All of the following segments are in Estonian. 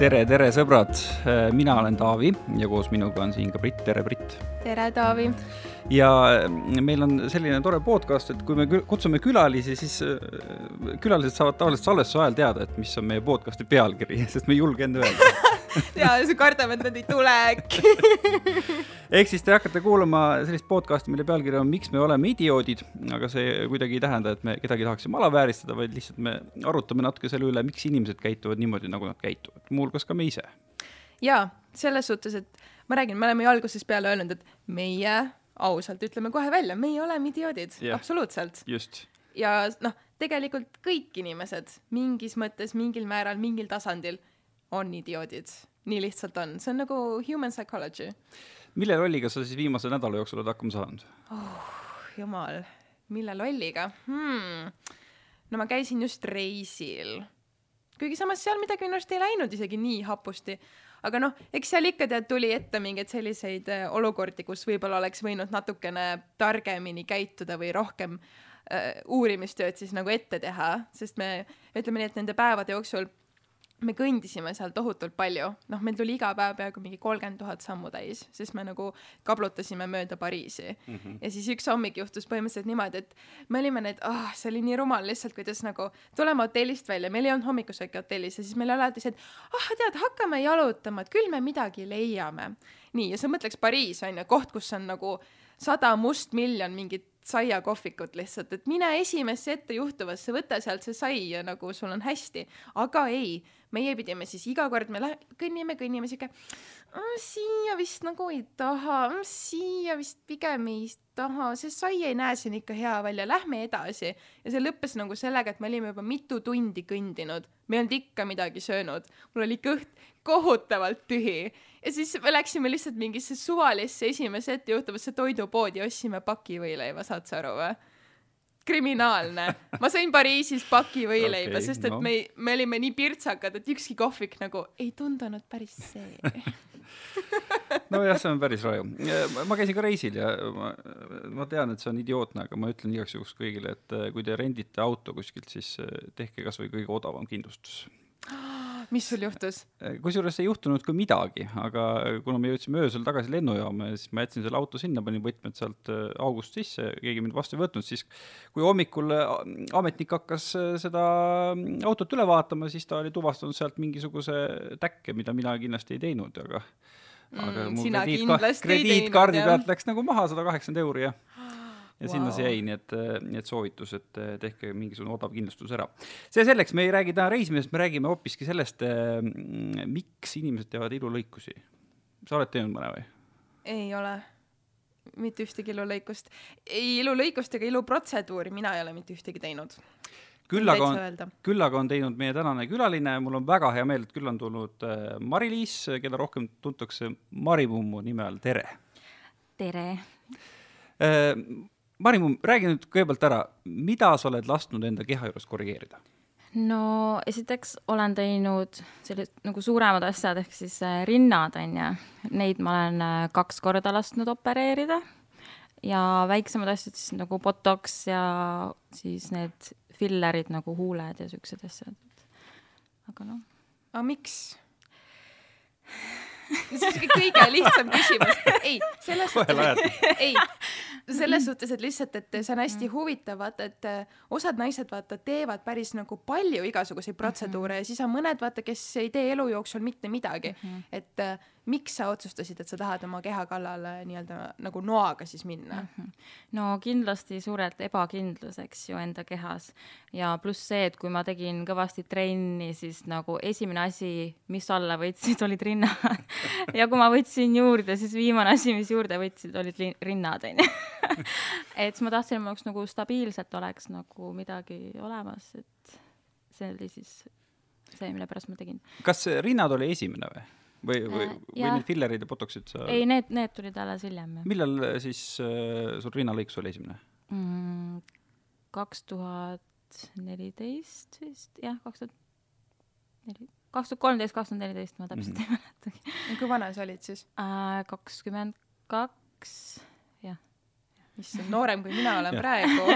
tere, tere, sõbrad! mina olen Taavi ja koos minuga on siin ka Brit, tere, Brit! tere, Taavi! ja meil on selline tore podcast, et kui me kutsume külalisi, siis äh, külalised saavad tavaliselt salvestuse ajal teada, et mis on meie podcast'i pealkiri, sest me ei julge enne öelda ja, siis kardame, et nad ei tule äkki ehk siis te hakkate kuulama sellist podcast'i, mille pealkiri on Miks me oleme idioodid, aga see kuidagi ei tähenda, et me kedagi tahaksime alavääristada, vaid lihtsalt me arutame natuke selle üle, miks inimesed käituvad niimoodi, nagu nad käituvad, muuhulgas ka me ise. jaa, selles suhtes, et ma räägin, me oleme ju algusest peale öelnud, et meie ausalt ütleme kohe välja, meie oleme idioodid yeah., absoluutselt. ja noh, tegelikult kõik inimesed mingis mõttes, mingil määral, mingil tasandil on idioodid. nii lihtsalt on, see on nagu human psychology. mille rolliga sa siis viimase nädala jooksul oled hakkama saanud oh,? jumal, mille lolliga hmm.? no ma käisin just reisil. kuigi samas seal midagi minu arust ei läinud isegi nii hapusti aga noh, eks seal ikka tead, tuli ette mingeid selliseid äh, olukordi, kus võib-olla oleks võinud natukene targemini käituda või rohkem äh, uurimistööd siis nagu ette teha, sest me ütleme nii, et nende päevade jooksul me kõndisime seal tohutult palju, noh, meil tuli iga päev peaaegu mingi kolmkümmend tuhat sammu täis, sest me nagu kablutasime mööda Pariisi mm. -hmm. ja siis üks hommik juhtus põhimõtteliselt niimoodi, et me olime need, ah oh,, see oli nii rumal lihtsalt, kuidas nagu tuleme hotellist välja, meil ei olnud hommikusööki hotellis ja siis meil alati see, et ah oh, tead, hakkame jalutama, et küll me midagi leiame. nii, ja sa mõtleks Pariis on ju, koht, kus on nagu sada mustmiljon mingit saiakohvikut lihtsalt, et mine esimesse ette juhtuvasse, võta sealt see sai ja nagu sul on hästi. aga ei, meie pidime siis iga kord, me lähe-, kõnnime, kõnnime sihuke mm,, siia vist nagu ei taha mm,, siia vist pigem ei taha, see sai ei näe siin ikka hea välja, lähme edasi. ja see lõppes nagu sellega, et me olime juba mitu tundi kõndinud, me ei olnud ikka midagi söönud, mul oli kõht kohutavalt tühi ja siis me läksime lihtsalt mingisse suvalisse esimese ette juhtuvasse toidupoodi ja ostsime pakivõileiva, saad sa aru või? Kriminaalne. ma sain Pariisis pakivõileiba okay,, sest et no. me, me olime nii pirtsakad, et ükski kohvik nagu ei tundunud päris see nojah, see on päris raju. ma käisin ka reisil ja ma, ma tean, et see on idiootne, aga ma ütlen igaks juhuks kõigile, et kui te rendite auto kuskilt, siis tehke kasvõi kõige odavam kindlustus mis sul juhtus? kusjuures ei juhtunud ka midagi, aga kuna me jõudsime öösel tagasi lennujaama ja siis ma jätsin selle auto sinna, panin võtmed sealt äh, august sisse, keegi mind vastu ei võtnud, siis kui hommikul äh, ametnik hakkas äh, seda mm, autot üle vaatama, siis ta oli tuvastanud sealt mingisuguse täkke, mida mina kindlasti ei teinud, aga aga mm, mul krediitkaardi krediitkaardi pealt läks nagu maha sada kaheksakümmend euri ja ja wow. sinna see jäi, nii et, nii et soovitus, et eh, tehke mingisugune odav kindlustus ära. see selleks, me ei räägi täna reisimisest, me räägime hoopiski sellest, eh, miks inimesed teevad ilulõikusi. sa oled teinud mõne või? ei ole, mitte ühtegi ilulõikust. ei ilulõikust ega iluprotseduuri mina ei ole mitte ühtegi teinud küll aga on, küll aga on teinud meie tänane külaline, mul on väga hea meel, et külla on tulnud Mari-Liis, keda rohkem tuntakse Marimummu nime all, tere! tere! Marimu, räägi nüüd kõigepealt ära, mida sa oled lasknud enda keha juures korrigeerida? no esiteks olen teinud sellised nagu suuremad asjad, ehk siis äh, rinnad, on ju, neid ma olen äh, kaks korda lasknud opereerida ja väiksemad asjad siis nagu botox ja siis need fillerid nagu huuled ja siuksed asjad. aga noh. aga miks? see on kõige lihtsam küsimus. ei, selles suhtes, ei, selles suhtes, et lihtsalt, et see on hästi mm. huvitav, vaata, et äh, osad naised vaata teevad päris nagu palju igasuguseid protseduure mm -hmm. ja siis on mõned vaata, kes ei tee elu jooksul mitte midagi mm. -hmm. et äh, miks sa otsustasid, et sa tahad oma keha kallale nii-öelda nagu noaga siis minna mm? -hmm. no kindlasti suurelt ebakindlus, eks ju, enda kehas ja pluss see, et kui ma tegin kõvasti trenni, siis nagu esimene asi, mis alla võtsid, olid rinnad ja kui ma võtsin juurde, siis viimane asi, mis juurde võtsid, olid rinnad, onju et siis ma tahtsin, et mul oleks nagu stabiilselt oleks nagu midagi olemas, et see oli siis see, mille pärast ma tegin. kas rinnad oli esimene või? või, või äh,, või need fillerid ja botoxid sa? ei, need, need tulid alles hiljem. millal äh, siis äh, sul rinnalõikus oli esimene mm,? kaks tuhat neliteist vist, jah, kaks tuhat neli, kaks tuhat kolmteist, kaks tuhat neliteist, ma täpselt mm -hmm. ei mäletagi. kui vana sa olid siis äh,? kakskümmend kaks, issand, noorem kui mina olen praegu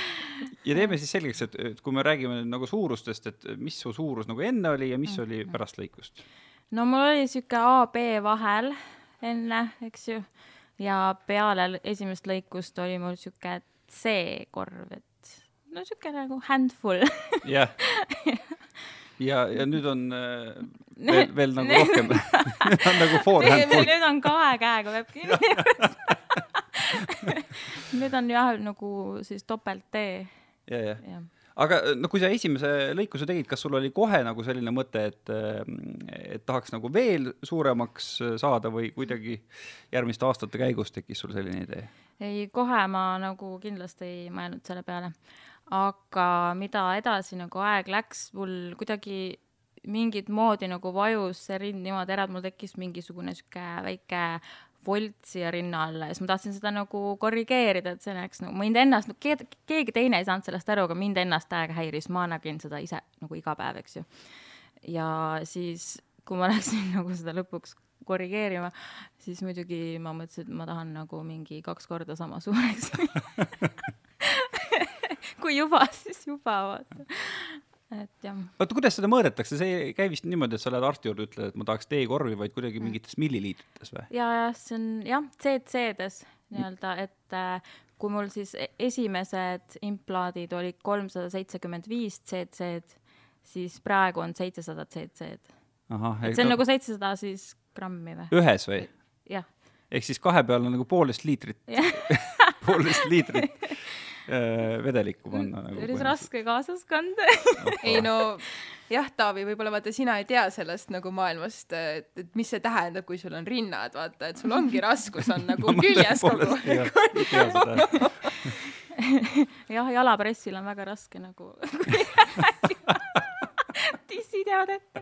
ja teeme siis selgeks, et, et kui me räägime nagu suurustest, et mis su suurus nagu enne oli ja mis Mhm. oli pärast lõikust? no mul oli sihuke A-B vahel enne, eks ju, ja peale esimest lõikust oli mul sihuke C-korv, et no sihuke nagu handful jah. ja, ja nüüd on äh, veel, veel nagu rohkem nagu forehand full. nüüd on kahe käega peab kinni nüüd on jah, nagu siis topelt D, ja, jah. jah. aga no kui sa esimese lõikuse tegid, kas sul oli kohe nagu selline mõte, et, et tahaks nagu veel suuremaks saada või kuidagi järgmiste aastate käigus tekkis sul selline idee? ei, kohe ma nagu kindlasti ei mõelnud selle peale. aga mida edasi nagu aeg läks, mul kuidagi mingit moodi nagu vajus see rind niimoodi ära, et mul tekkis mingisugune sihuke väike volt siia rinna alla ja siis ma tahtsin seda nagu korrigeerida, et see oleks nagu mind ennast no, ke, keegi teine ei saanud sellest aru, aga mind ennast täiega häiris, ma nägin seda ise nagu iga päev, eks ju. ja siis, kui ma läksin nagu seda lõpuks korrigeerima, siis muidugi ma mõtlesin, et ma tahan nagu mingi kaks korda sama suureks kui juba, siis juba, vaata. Et jah. oota, kuidas seda mõõdetakse, see ei käi vist niimoodi, et sa lähed arsti juurde, ütled, et ma tahaks D-korvi, vaid kuidagi mingites milliliitrites või? ja, ja see on jah, CC-des nii-öelda, et äh, kui mul siis e- esimesed implaadid olid kolmsada seitsekümmend viis CC-d, siis praegu on seitsesada CC-d. et see on nagu seitsesada siis grammi või? ühes või? jah. ehk siis kahe peal on nagu poolteist liitrit poolteist liitrit vedelikku panna nagu. üris raske kaasas kanda ei no jah, Taavi, võib-olla vaata, sina ei tea sellest nagu maailmast, et, et mis see tähendab, kui sul on rinnad, vaata, et sul ongi raskus on nagu No küljes kogu seda. jah, jalapressil on väga raske nagu dissid jäävad ette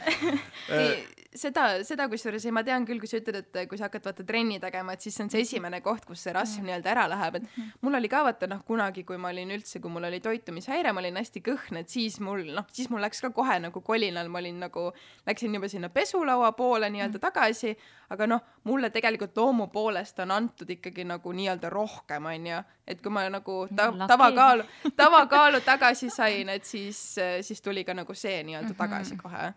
seda, seda kusjuures ei, ma tean küll, kui sa ütled, et kui sa hakkad vaata trenni tegema, et siis see on see esimene koht, kus see rasv nii-öelda ära läheb, et mul oli ka vaata noh, kunagi, kui ma olin üldse, kui mul oli toitumishäire, ma olin hästi kõhn, et siis mul noh, siis mul läks ka kohe nagu kolinal, ma olin nagu, läksin juba sinna pesulaua poole nii-öelda tagasi, aga noh, mulle tegelikult loomu poolest on antud ikkagi nagu nii-öelda rohkem, onju, et kui ma nagu ta- tavakaalu, tavakaalu tagasi sain, et siis, siis tuli ka nagu see nii-öelda tagasi kohe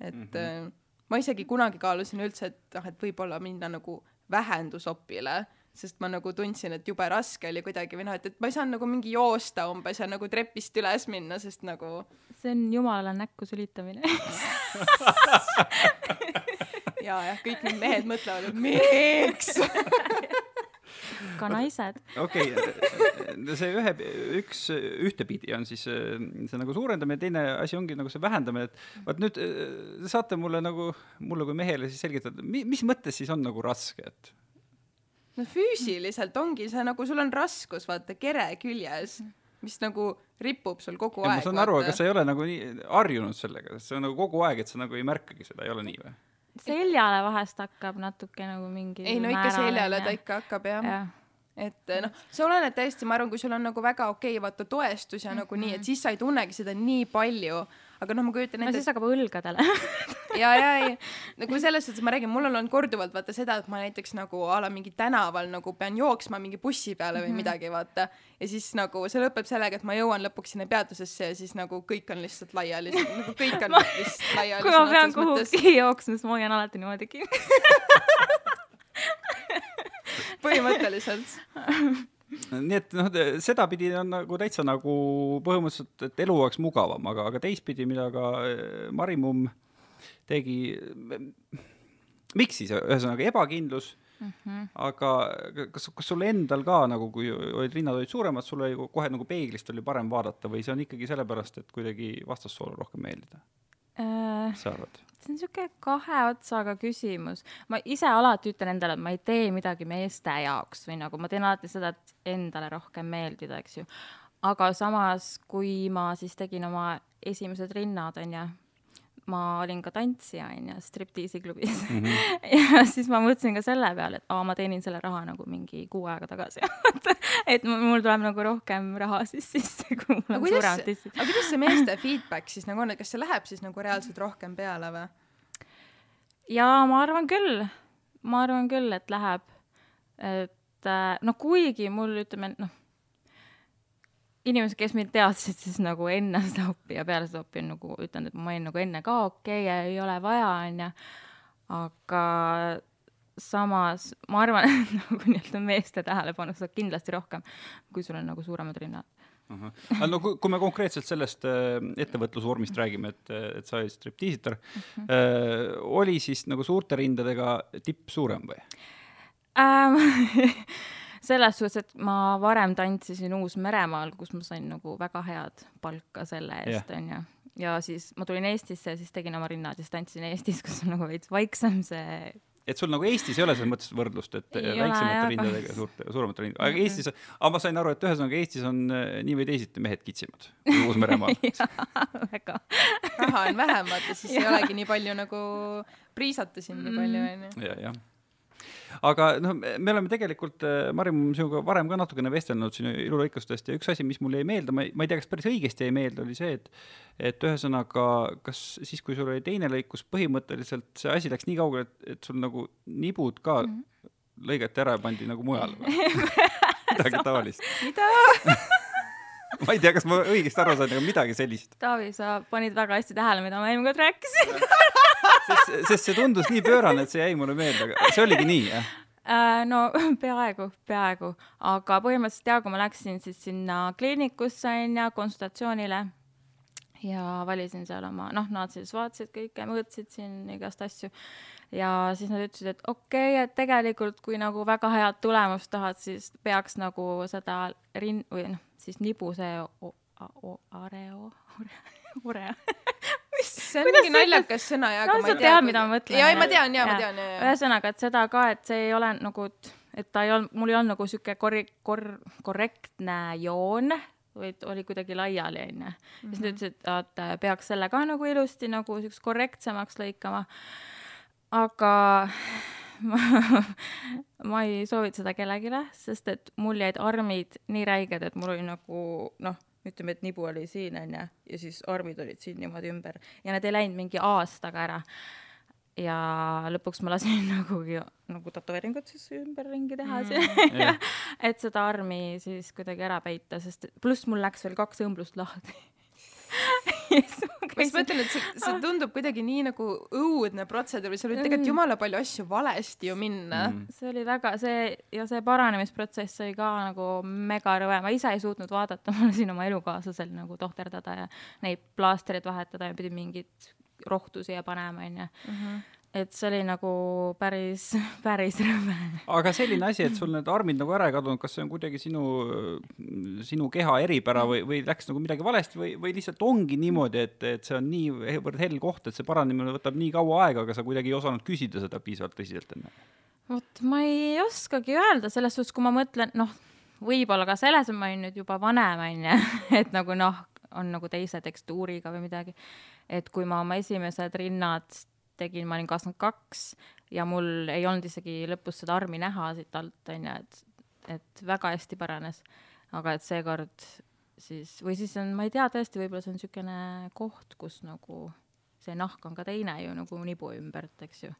et mm -hmm. ma isegi kunagi kaalusin üldse, et noh, et võib-olla minna nagu vähendusopile, sest ma nagu tundsin, et jube raske oli kuidagi või noh, et, et ma ei saanud nagu mingi joosta umbes ja nagu trepist üles minna, sest nagu see on jumala näkku sülitamine ja, jah, kõik need mehed mõtlevad, et miks ka naised okei okay, see ühe, üks, ühtepidi on siis äh, see nagu suurendamine, teine asi ongi nagu see vähendamine, et vot nüüd äh, te saate mulle nagu, mulle kui mehele siis selgitada, mi-, mis mõttes siis on nagu raske, et no füüsiliselt ongi see nagu sul on raskus, vaata, kere küljes, mis nagu ripub sul kogu ja aeg. ma saan aru, aga sa ei ole nagu nii harjunud sellega, see on nagu kogu aeg, et sa nagu ei märkagi seda, ei ole nii või? Seljale vahest hakkab natuke nagu mingi ei no ikka seljale ta ikka hakkab jah ja. et noh, see oleneb täiesti, ma arvan, kui sul on nagu väga okei okay, vaata toestus ja mm -hmm. nagu nii, et siis sa ei tunnegi seda nii palju, aga noh, ma kujutan no ette, siis hakkab õlgadele ja, ja ei, nagu selles suhtes ma räägin, mul on olnud korduvalt vaata seda, et ma näiteks nagu a la mingi tänaval nagu pean jooksma mingi bussi peale või Mhm. midagi, vaata. ja siis nagu see lõpeb sellega, et ma jõuan lõpuks sinna peatusesse ja siis nagu kõik on lihtsalt laiali, nagu kõik on lihtsalt laiali. kui ma pean kuhugi jooksma, siis ma hoian alati niimoodi kinni põhimõtteliselt nii et noh, sedapidi on nagu täitsa nagu põhimõtteliselt, et elu oleks mugavam, aga, aga teistpidi, mida ka eh, Marimumm tegi, miks siis, ühesõnaga ebakindlus mm, -hmm. aga kas, kas sul endal ka nagu, kui olid rinnad olid suuremad, sul oli kohe nagu peeglist oli parem vaadata või see on ikkagi sellepärast, et kuidagi vastassoole rohkem meeldida? Äh, mis sa arvad? See on niisugune kahe otsaga küsimus. ma ise alati ütlen endale, et ma ei tee midagi meeste jaoks või nagu ma teen alati seda, et endale rohkem meeldida, eks ju. aga samas, kui ma siis tegin oma esimesed rinnad, onju, ma olin ka tantsija, onju, striptiisiklubis mm. -hmm. ja siis ma mõtlesin ka selle peale, et aa, ma teenin selle raha nagu mingi kuu aega tagasi et mul tuleb nagu rohkem raha siis sisse, kui mul on suuremad tissid. aga kuidas see meeste feedback siis nagu on, et kas see läheb siis nagu reaalselt rohkem peale või? jaa, ma arvan küll, ma arvan küll, et läheb. et noh, kuigi mul ütleme, noh, inimesed, kes mind teadsid siis nagu enne seda opi ja peale seda opi on nagu ütlenud, et ma olin nagu enne ka okei okay, ja ei ole vaja, onju. aga samas ma arvan, et nagu nii-öelda meeste tähelepanu saab kindlasti rohkem, kui sul on nagu suuremad rinnad. aga no kui, kui me konkreetselt sellest äh, ettevõtlusvormist räägime, et, et sa olid striptiisitar Mhm. äh,, oli siis nagu suurte rindadega tipp suurem või? Ähm, selles suhtes, et ma varem tantsisin Uus-Meremaal, kus ma sain nagu väga head palka selle eest, onju. ja siis ma tulin Eestisse ja siis tegin oma rinnad ja siis tantsisin Eestis, kus on nagu veits vaiksem see et sul nagu Eestis ei ole selles mõttes võrdlust, et Ei väiksemate rindadega suurte, suuremate rindadega, aga Eestis, aga ma sain aru, et ühesõnaga Eestis on äh, nii või teisiti mehed kitsimad kui Uus-Meremaal. väga. raha on vähem, vaata siis ei olegi nii palju nagu priisata sind nii palju onju. ja, jah. Aga noh, me oleme tegelikult, Marim, sinuga varem ka natukene vestelnud sinu ilulõikustest ja üks asi, mis mulle jäi meelde, ma ei, ma ei tea, kas päris õigesti jäi meelde, oli see, et et ühesõnaga, kas siis, kui sul oli teine lõikus, põhimõtteliselt see asi läks nii kaugele, et, et sul nagu nibud ka mm -hmm. lõigati ära ja pandi nagu mujale või? midagi taolist. mida? ma ei tea, kas ma õigesti aru sain, aga midagi sellist. Taavi, sa panid väga hästi tähele, mida ma eelmine kord rääkisin sest, sest see tundus nii pöörane, et see jäi mulle meelde, aga see oligi nii, jah? Äh, no peaaegu, peaaegu, aga põhimõtteliselt ja kui ma läksin siis sinna kliinikusse onju konsultatsioonile ja valisin seal oma, noh, nad siis vaatasid kõike, mõõtsid siin igast asju ja siis nad ütlesid, et okei okay,, et tegelikult kui nagu väga head tulemust tahad, siis peaks nagu seda rin- või noh, siis nibu see o- a- o- areo, ure, see on mingi naljakas sõna ja, No aga ma sa ei tea. tead, mida ma mõtlen, jaa, jah. ma tean ja ma Jaa. tean ja, ja. ühesõnaga, et seda ka, et see ei ole nagu, et ta ei olnud, mul ei olnud nagu sihuke korri-, kor-, korrektne joon, vaid oli kuidagi laiali, onju. siis nad ütlesid, et äh, peaks selle ka nagu ilusti nagu siukest korrektsemaks lõikama. aga ma, ei soovita seda kellelegi, sest et mul jäid armid nii räiged, et mul oli nagu noh, ütleme, et nibu oli siin onju ja siis armid olid siin niimoodi ümber ja need ei läinud mingi aastaga ära ja lõpuks ma lasin nagu, nagu tätoveeringut siis ümberringi teha siin jah. et seda armi siis kuidagi ära peita, sest pluss mul läks veel kaks õmblust lahti. Ma just mõtlen, et see, see tundub kuidagi nii nagu õudne protseduur seal võib tegelikult jumala palju asju valesti ju minna mm.. see oli väga, see ja see paranemisprotsess oli ka nagu mega rõve, ma ise ei suutnud vaadata, ma lasin oma elukaaslasel nagu tohterdada ja neid plaastreid vahetada ja pidin mingeid rohtu siia panema, onju. Et see oli nagu päris, päris rõve. aga selline asi, et sul need armid nagu ära ei kadunud, kas see on kuidagi sinu, sinu keha eripära või, või läks nagu midagi valesti või, või lihtsalt ongi niimoodi, et, et see on niivõrd hell koht, et see paranemine võtab nii kaua aega, aga sa kuidagi ei osanud küsida seda piisavalt tõsiselt enne? vot ma ei oskagi öelda, selles suhtes, kui ma mõtlen, noh, võib-olla ka selles, ma olin nüüd juba vanem, onju, et nagu noh, on nagu teise tekstuuriga või midagi. et kui ma oma esimesed rinnad tegin, ma olin kakskümmend kaks ja mul ei olnud isegi lõpus seda armi näha siit alt, onju, et, et väga hästi paranes. aga et seekord siis, või siis on, ma ei tea tõesti, võib-olla see on niisugune koht, kus nagu see nahk on ka teine ju nagu nibu ümbert, eks ju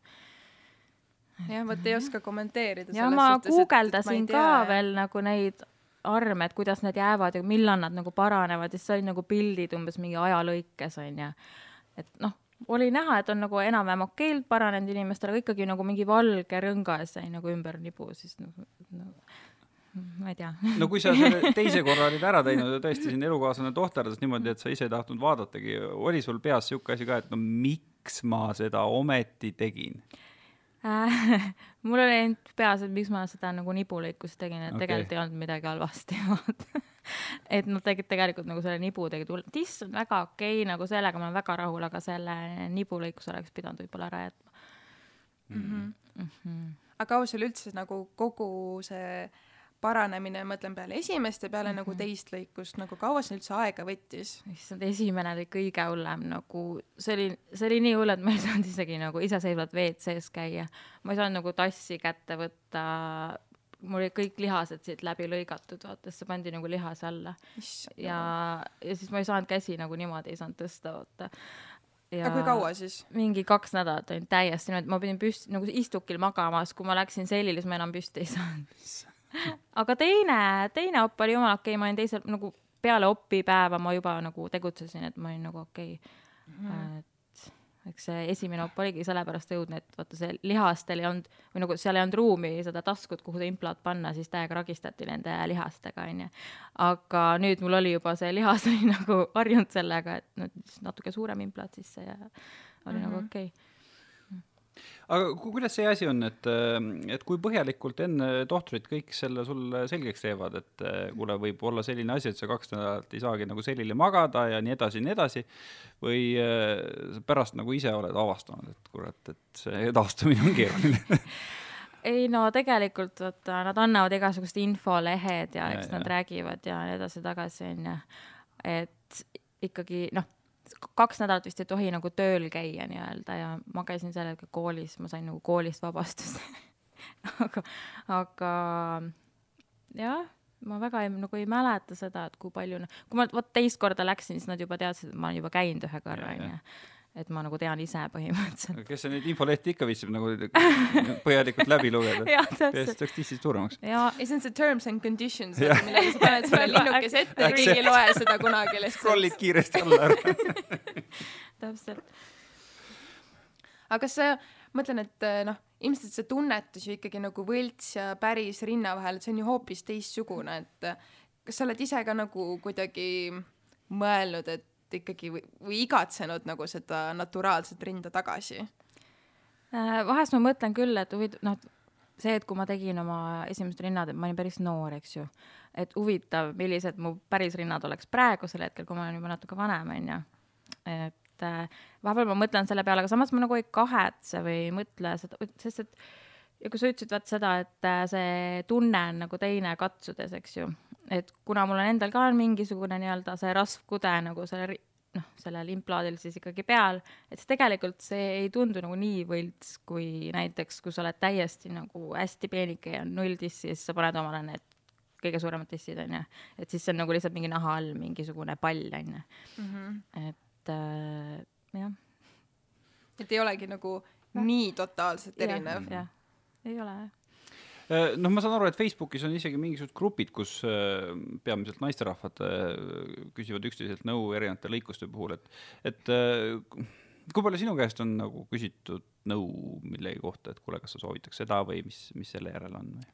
jah, vot ei oska kommenteerida. ja ma guugeldasin ka. veel nagu neid arme, et kuidas need jäävad ja millal nad nagu paranevad ja siis olid nagu pildid umbes mingi ajalõikes onju. et noh, oli näha, et on nagu enam-vähem okeilt paranenud inimestel, aga ikkagi nagu mingi valge rõngas jäi nagu ümber nibu, siis nagu no, ma ei tea. no kui sa selle teise korra olid ära teinud ja tõesti sind elukaaslane tohterdas niimoodi, et sa ise ei tahtnud vaadatagi, oli sul peas sihuke asi ka, et no miks ma seda ometi tegin? mul oli ainult peas, et miks ma seda nagu nibulõikust tegin, et okay. tegelikult ei olnud midagi halvasti, vaata. et nad tegid tegelikult nagu selle nibu tegid hull, tiss on väga okei okay,, nagu sellega ma olen väga rahul, aga selle nibulõikuse oleks pidanud võib-olla ära jätma mm. -hmm. aga kaua sul üldse nagu kogu see paranemine, mõtlen peale esimest ja peale mm -hmm. nagu teist lõikust, nagu kaua see üldse aega võttis? issand, esimene oli kõige hullem, nagu see oli, see oli nii hull, et ma ei saanud isegi nagu iseseisvalt WC-s käia. ma ei saanud nagu tassi kätte võtta, mul olid kõik lihased siit läbi lõigatud, vaata, see pandi nagu lihase alla ja, ja siis ma ei saanud käsi nagu niimoodi ei saanud tõsta, vaata. aga kui kaua siis? mingi kaks nädalat olin täiesti niimoodi, ma pidin püsti nagu istukil magamas, kui ma läksin sellile, siis ma enam püsti ei saanud. aga teine, teine op oli jumala okei, ma olin teisel nagu peale opipäeva ma juba nagu tegutsesin, et ma olin nagu okei okay. mm, -hmm. et eks see esimene op oligi sellepärast õudne, et vaata see lihastel ei olnud või nagu seal ei olnud ruumi seda taskut, kuhu see implant panna, siis täiega ragistati nende lihastega, onju. aga nüüd mul oli juba see lihas oli nagu harjunud sellega, et noh, natuke suurem implant sisse ja oli mm -hmm. nagu okei okay aga kuidas see asi on, et, äh, et kui põhjalikult enne tohtrit kõik selle sulle selgeks teevad, et äh, kuule, võib olla selline asi, et sa kaks nädalat ei saagi nagu selili magada ja nii edasi ja nii edasi, või äh, pärast nagu ise oled avastanud, et kurat, et see taastumine on keeruline ei no tegelikult vaata, nad annavad igasugused infolehed ja eks ja, nad ja. räägivad ja nii edasi-tagasi, onju. et ikkagi noh kaks nädalat vist ei tohi nagu tööl käia nii-öelda ja ma käisin sel hetkel koolis, ma sain nagu koolist vabastuse. Aga, aga jah, ma väga ei, nagu ei mäleta seda, et kui palju, kui ma vot teist korda läksin, siis nad juba teadsid, et ma olen juba käinud ühe korra, onju et ma nagu tean ise põhimõtteliselt. kes see neid infolehti ikka viitsib nagu põhjalikult läbi lugeda kes tõks tissid suuremaks. ja, ja see on see terms and conditions, millega sa paned selle linnukese ette keegi ei loe seda kunagi lihtsalt. scroll'id kiiresti alla ära täpselt. aga kas sa, mõtlen, et eh, noh, ilmselt see tunnetus ju ikkagi nagu võlts ja päris rinna vahel, et see on ju hoopis teistsugune, et eh, kas sa oled ise ka nagu kuidagi mõelnud, et ikkagi või, või igatsenud nagu seda naturaalset rinda tagasi? Äh, vahest ma mõtlen küll, et huvitav, noh, see, et kui ma tegin oma esimesed rinnad, et ma olin päris noor, eks ju, et huvitav, millised mu päris rinnad oleks praegusel hetkel, kui ma olen juba natuke vanem, onju. et äh, vahepeal ma mõtlen selle peale, aga samas ma nagu ei kahetse või ei mõtle seda, sest et ja kui sa ütlesid vaat seda, et äh, see tunne on nagu teine katsudes, eks ju, et kuna mul on endal ka mingisugune nii-öelda see rasvkude nagu selle noh, sellel implaadil siis ikkagi peal, et siis tegelikult see ei tundu nagu nii võlts, kui näiteks, kui sa oled täiesti nagu hästi peenike ja null tissi ja siis sa paned omale need kõige suuremad tissid, onju. et siis see on nagu lihtsalt mingi naha all mingisugune pall, onju. Mhm. et äh, jah. et ei olegi nagu ja. nii totaalselt erinev. ei ole jah noh, ma saan aru, et Facebookis on isegi mingisugused grupid, kus äh, peamiselt naisterahvad äh, küsivad üksteiselt nõu erinevate lõikuste puhul, et, et kui palju sinu käest on nagu küsitud nõu millegi kohta, et kuule, kas sa soovitaks seda või mis, mis selle järel on või?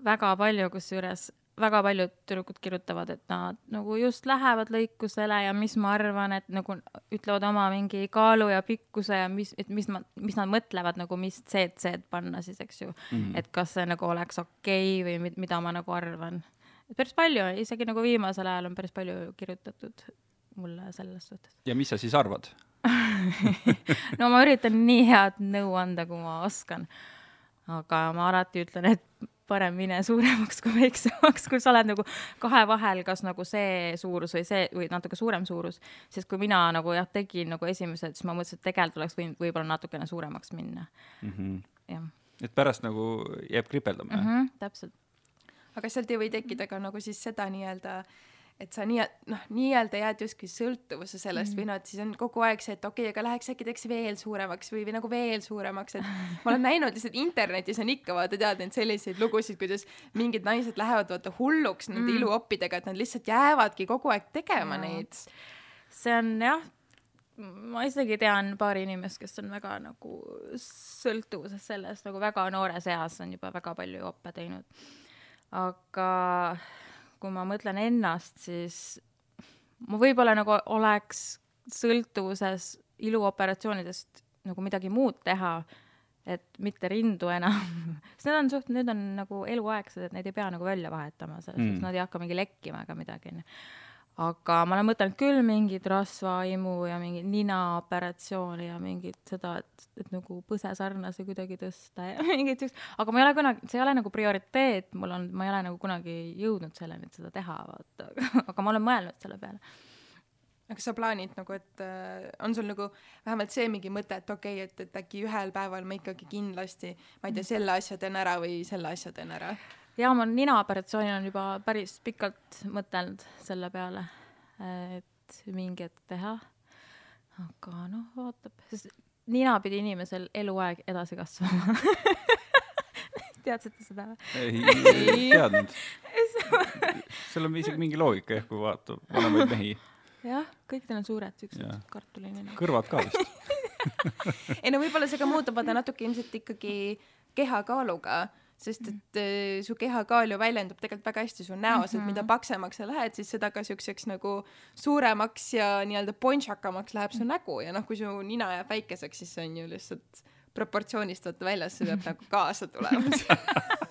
väga palju, kusjuures väga paljud tüdrukud kirjutavad, et nad nagu just lähevad lõikusele ja mis ma arvan, et nagu ütlevad oma mingi kaalu ja pikkuse ja mis, et mis ma, mis nad mõtlevad nagu, mis CC-d panna siis, eks ju mm. -hmm. et kas see nagu oleks okei okay või mida ma nagu arvan. päris palju, isegi nagu viimasel ajal on päris palju kirjutatud mulle selles suhtes. ja mis sa siis arvad no ma üritan nii head nõu anda, kui ma oskan. aga ma alati ütlen, et parem mine suuremaks kui väiksemaks, kui sa oled nagu kahe vahel, kas nagu see suurus või see või natuke suurem suurus. sest kui mina nagu jah, tegin nagu esimesed, siis ma mõtlesin, et tegelikult oleks võinud võib-olla natukene suuremaks minna mm. -hmm. jah. et pärast nagu jääb kripeldama mm? -hmm, täpselt. aga sealt ei või tekkida ka nagu siis seda nii-öelda äh, et sa nii, noh, nii-öelda jääd justkui sõltuvusse sellest mm. või noh, et siis on kogu aeg see, et okei okay,, aga läheks äkki teeks veel suuremaks või, või nagu veel suuremaks, et ma olen näinud lihtsalt internetis on ikka vaata tead neid selliseid lugusid, kuidas mingid naised lähevad vaata hulluks nende mm. iluoppidega, et nad lihtsalt jäävadki kogu aeg tegema no. neid. see on jah, ma isegi tean paari inimest, kes on väga nagu sõltuvuses sellest, nagu väga noores eas on juba väga palju jope teinud. aga kui ma mõtlen ennast, siis ma võib-olla nagu oleks sõltuvuses iluoperatsioonidest nagu midagi muud teha, et mitte rindu enam sest need on suht, need on nagu eluaegsed, et neid ei pea nagu välja vahetama, selles suhtes mm. nad ei hakka mingi lekkima ega midagi, onju aga ma olen mõtelnud küll mingit rasvaimu ja mingit ninaoperatsiooni ja mingit seda, et, et nagu põsesarnase kuidagi tõsta ja mingit siukest, aga ma ei ole kunagi, see ei ole nagu prioriteet, mul on, ma ei ole nagu kunagi jõudnud selleni, et seda teha, vaata, aga ma olen mõelnud selle peale. Aga sa plaanid nagu, et äh, on sul nagu vähemalt see mingi mõte, et okei okay,, et, et äkki ühel päeval ma ikkagi kindlasti, ma ei tea, selle asja teen ära või selle asja teen ära? Ja ma ninaoperatsioonil on juba päris pikalt mõtelnud selle peale, et mingi hetk teha. aga noh, vaatab, sest nina pidi inimesel eluaeg edasi kasvama teadsite seda või? ei teadnud seal on isegi mingi loogika jah, kui vaadata vanemaid mehi, jah, kõikidel on suured siuksed kartulinina. kõrvad ka vist. ei no võib-olla see ka muutub vaata natuke ilmselt ikkagi kehakaaluga, sest et äh, su kehakaal ju väljendub tegelikult väga hästi su näos, et mida paksemaks sa lähed, siis seda ka siukseks nagu suuremaks ja nii-öelda ponšakamaks läheb su nägu ja noh, kui su nina jääb väikeseks, siis see on ju lihtsalt proportsioonist vaata väljas, see peab nagu kaasa tulema.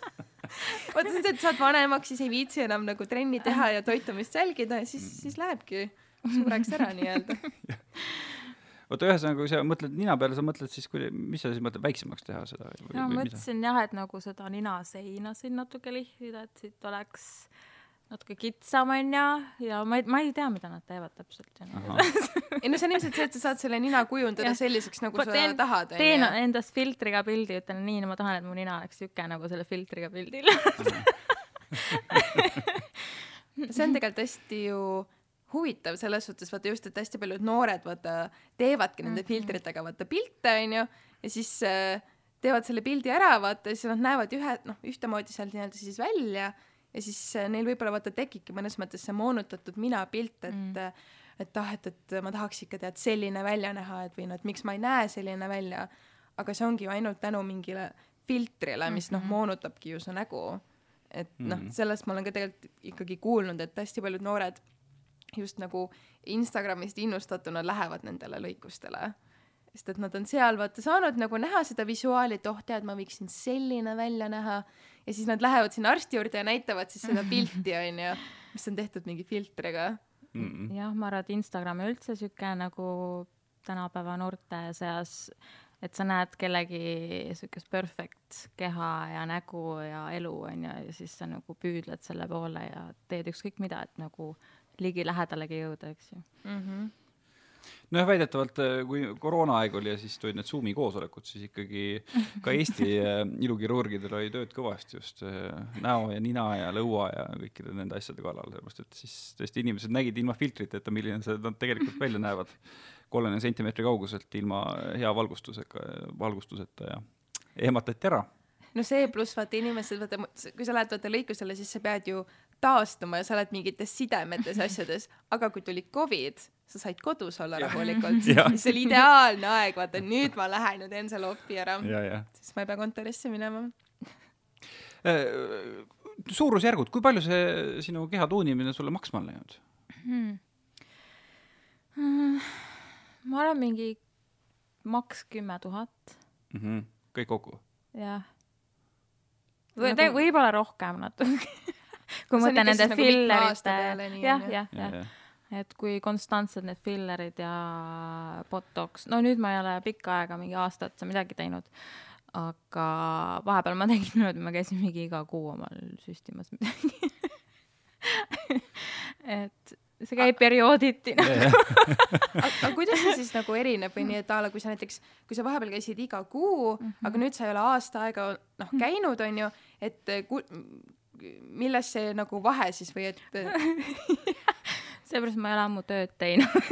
vaata see, et saad vanemaks, siis ei viitsi enam nagu trenni teha ja toitumist jälgida ja siis, siis lähebki suureks ära nii-öelda. oota, ühesõnaga, kui sa mõtled nina peale, sa mõtled siis, kui, mis sa siis mõtled, väiksemaks teha seda? no ma mõtlesin jah, et nagu seda ninaseina siin natuke lihvida, et siit oleks natuke kitsam onju ja ma ei, ma ei tea, mida nad teevad täpselt. ei no see on ilmselt see, et sa saad selle nina kujundada Jah. selliseks, nagu Ma sa teen- tahad, teen onju. endast filtriga pildi, ütlen nii, no ma tahan, et mu nina oleks siuke nagu selle filtriga pildil. see on tegelikult hästi ju huvitav selles suhtes, vaata just, et hästi paljud noored vaata teevadki nende filtritega vaata pilte onju ja siis äh, teevad selle pildi ära vaata ja siis nad näevad ühe noh ühtemoodi sealt nii-öelda siis välja ja siis äh, neil võib-olla vaata tekibki mõnes mõttes see moonutatud mina pilt, et mm. et ah, et, et ma tahaks ikka tead selline välja näha, et või noh, et miks ma ei näe selline välja, aga see ongi ju ainult tänu mingile filtrile, mis noh, moonutabki ju su nägu. et noh Mhm., sellest ma olen ka tegelikult ikkagi kuulnud, et hästi paljud noored just nagu Instagramist innustatuna lähevad nendele lõikustele. sest et nad on seal vaata saanud nagu näha seda visuaali, et oh tead, ma võiksin selline välja näha ja siis nad lähevad sinna arsti juurde ja näitavad siis seda pilti onju, mis on tehtud mingi filtriga. mm. jah, ma arvan, et Instagram üldse siuke nagu tänapäeva noorte seas, et sa näed kellegi siukest perfect keha ja nägu ja elu onju ja siis sa nagu püüdled selle poole ja teed ükskõik mida, et nagu ligilähedalegi jõuda, eks ju. nojah, väidetavalt äh, kui koroonaaeg oli ja siis tulid need Zoomi koosolekud, siis ikkagi ka Eesti äh, ilukirurgidel oli tööd kõvasti just äh, näo ja nina ja lõua ja kõikide nende asjade kallal, sellepärast et siis tõesti inimesed nägid ilma filtriteta, milline see nad tegelikult välja näevad. kolmekümne sentimeetri kauguselt ilma hea valgustusega, valgustuseta ja ehmatati ära. no see pluss vaata inimesed, vaata kui sa lähed vaata lõikusele, siis sa pead ju taastuma ja sa oled mingites sidemetes ja asjades, aga kui tuli Covid, sa said kodus olla rahulikult, siis see oli ideaalne aeg, vaata nüüd ma lähen ja teen selle opi ära, ja, ja. siis ma ei pea kontorisse minema. Äh, suurusjärgud, kui palju see sinu keha tuunimine sulle maksma on läinud? ma arvan, mingi maks kümme tuhat, kõik kokku? jah. Nagu- või võib-olla rohkem natuke. kui mõtlen nende nagu fillerite jah, jah, ja, jah, ja. et kui konstantsed need fillerid ja botox, no nüüd ma ei ole pikka aega, mingi aasta otsa midagi teinud, aga vahepeal ma tegin niimoodi, ma käisin mingi iga kuu omal süstimas midagi. et see käib periooditi. aga kuidas see siis nagu erineb või nii, et a la kui sa näiteks, kui sa vahepeal käisid iga kuu mm, -hmm. aga nüüd sa ei ole aasta aega noh käinud, onju, et ku, milles see nagu vahe siis või et seepärast ma ei ole ammu tööd teinud.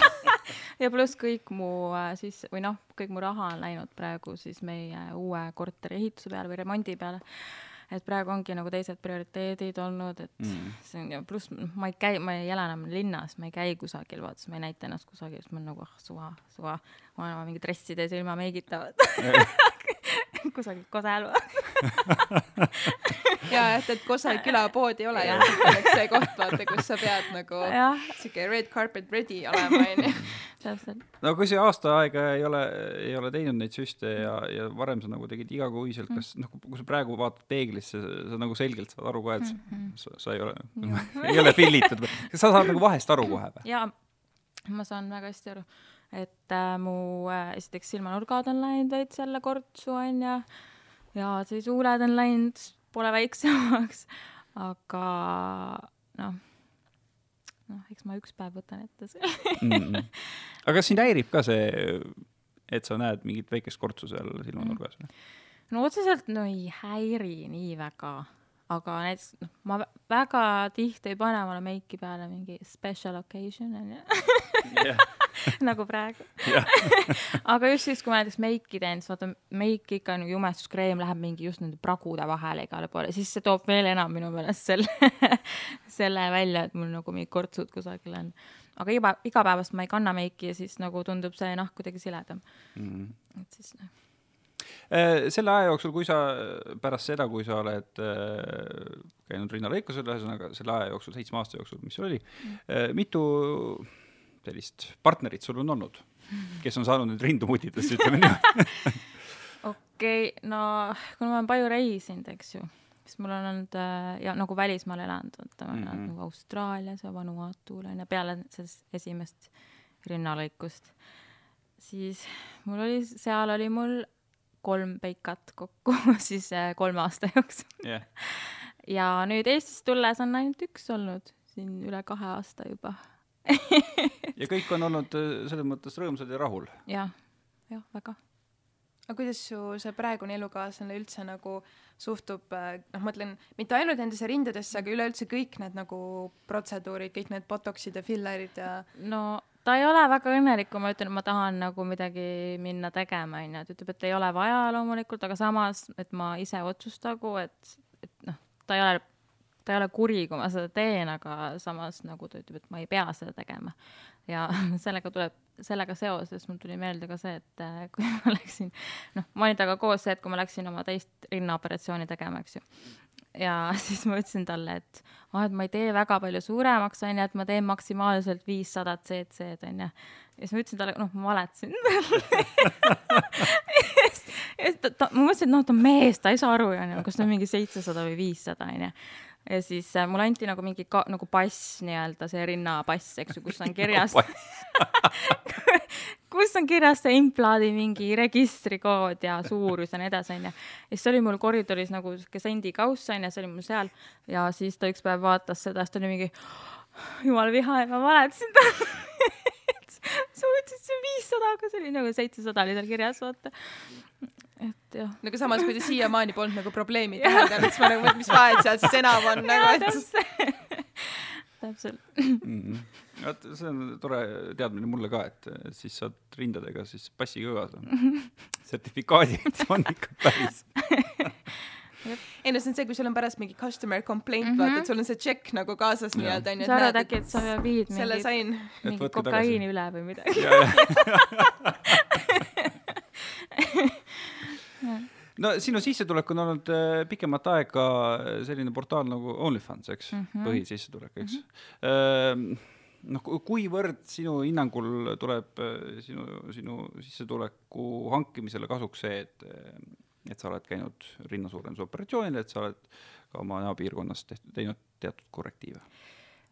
ja pluss kõik mu äh, siis või noh, kõik mu raha on läinud praegu siis meie uue korteri ehituse peale või remondi peale. et praegu ongi nagu teised prioriteedid olnud, et Mm. mm. see on ja pluss ma ei käi, ma ei ela enam linnas, ma ei käi kusagil, vaata, siis ma ei näita ennast kusagil, siis ma olen nagu ah suva, suva, ma olen oma mingi dressides ilma meigita kusagil Kosel ja et, et Kose külapood ei ole selleks see koht, vaata, kus sa pead nagu jah, siuke red carpet ready olema, onju. täpselt. no kui see aasta aega ei ole, ei ole teinud neid süste ja, ja varem sa nagu tegid igakuiselt, kas noh, kui sa praegu vaatad peeglisse, sa nagu selgelt saad aru ka, et sa, sa ei ole, ei ole pillitud või, kas sa saad nagu vahest aru kohe või? ja ma saan väga hästi aru, et äh, mu äh, esiteks silmanurgad on läinud veits jälle kortsu onju ja siis huuled on läinud poole väiksemaks, aga noh, noh, eks ma üks päev võtan ette selle. Mm. aga kas sind häirib ka see, et sa näed mingit väikest kortsu seal silmanurgas või? no otseselt no ei häiri nii väga, aga näiteks noh, ma vä- väga tihti ei pane omale meiki peale mingi special occasion onju, jah, nagu praegu. aga just siis, kui ma näiteks meiki teen, siis vaata meik ikka nagu jumestuskreem läheb mingi just nende pragude vahele igale poole, siis see toob veel enam minu meelest selle, selle välja, et mul nagu mingid kortsud kusagil on. aga iga, igapäevast ma ei kanna meiki ja siis nagu tundub see nahk kuidagi siledam, et siis noh. Äh, selle aja jooksul, kui sa pärast seda, kui sa oled äh, käinud rinnalõikusel, ühesõnaga selle aja jooksul, seitsme aasta jooksul, mis sul oli, mitu sellist partnerit sul on olnud, kes on saanud nüüd rindu mutida, siis ütleme nii. okei okay,, no kuna ma olen palju reisinud, eks ju, siis mul on olnud äh, ja nagu välismaal elanud, vaata ma olen elanud Mhm. nagu Austraalias ja Vanuatul on ju, peale sellest esimest rinnalõikust, siis mul oli, seal oli mul kolm peikat kokku siis äh, kolme aasta jooksul. jah, ja nüüd Eestisse tulles on ainult üks olnud siin üle kahe aasta juba. ja kõik on olnud äh, selles mõttes rõõmsad ja rahul. jah, jah, väga. aga kuidas su see praegune elukaaslane üldse nagu suhtub, noh, ma mõtlen mitte ainult nendesse rindadesse, aga üleüldse kõik need nagu protseduurid, kõik need botox'id ja fillerid ja no ta ei ole väga õnnelik, kui ma ütlen, et ma tahan nagu midagi minna tegema, onju, et ütleb, et ei ole vaja loomulikult, aga samas, et ma ise otsustagu, et, et noh, ta ei ole, ta ei ole kuri, kui ma seda teen, aga samas nagu ta ütleb, et ma ei pea seda tegema. ja sellega tuleb, sellega seoses mul tuli meelde ka see, et äh, kui ma läksin, noh, ma olin temaga koos see, et kui ma läksin oma teist rinnaoperatsiooni tegema, eks ju ja siis ma ütlesin talle, et ah, et ma ei tee väga palju suuremaks, onju, et ma teen maksimaalselt viissada CC-d, onju. ja siis ma ütlesin talle, noh, ma valetasin ja siis ta, ta, ma mõtlesin, et noh, ta on mees, ta ei saa aru, onju, kas ta on mingi seitsesada või viissada, onju. Ja siis äh, mulle anti nagu mingi ka, nagu pass nii-öelda, see rinnapass, eks ju, kus on kirjas kus on kirjas see implaadi mingi registrikood ja suurus ja nii edasi, onju. ja siis oli mul koridoris nagu sihuke sendikauss onju, see oli mul seal ja siis ta üks päev vaatas seda, siis ta oli mingi jumal viha ja ma valetasin talle. sa mõtlesid, see on viissada, aga see oli nagu seitsesada oli seal kirjas, vaata. Et jah. nagu samas, kui ta siiamaani polnud nagu probleemi täheldanud, siis ma nagu mõtlen, mis vahet seal siis enam on nagu, et täpselt. Mhm. vot see on tore teadmine mulle ka, et siis saad rindadega siis passi kõrvas on. sertifikaadid on ikka päris. ei no see on see, kui sul on pärast mingi customer complaint mm, Mhm. -hmm. vaata, et sul on see check nagu kaasas nii-öelda onju, sa arvad äkki, et sa viid selle mingi, sain. mingi võtke kokaiini üle või midagi? No sinu sissetulek on olnud äh, pikemat aega äh, selline portaal nagu OnlyFans, eks mm. -hmm. põhisissetulek, eks mm. -hmm. noh, kuivõrd sinu hinnangul tuleb sinu, sinu sissetuleku hankimisele kasuks see, et, et sa oled käinud rinnasuurenduse et sa oled ka oma näopiirkonnas tehtud, teinud teatud korrektiive?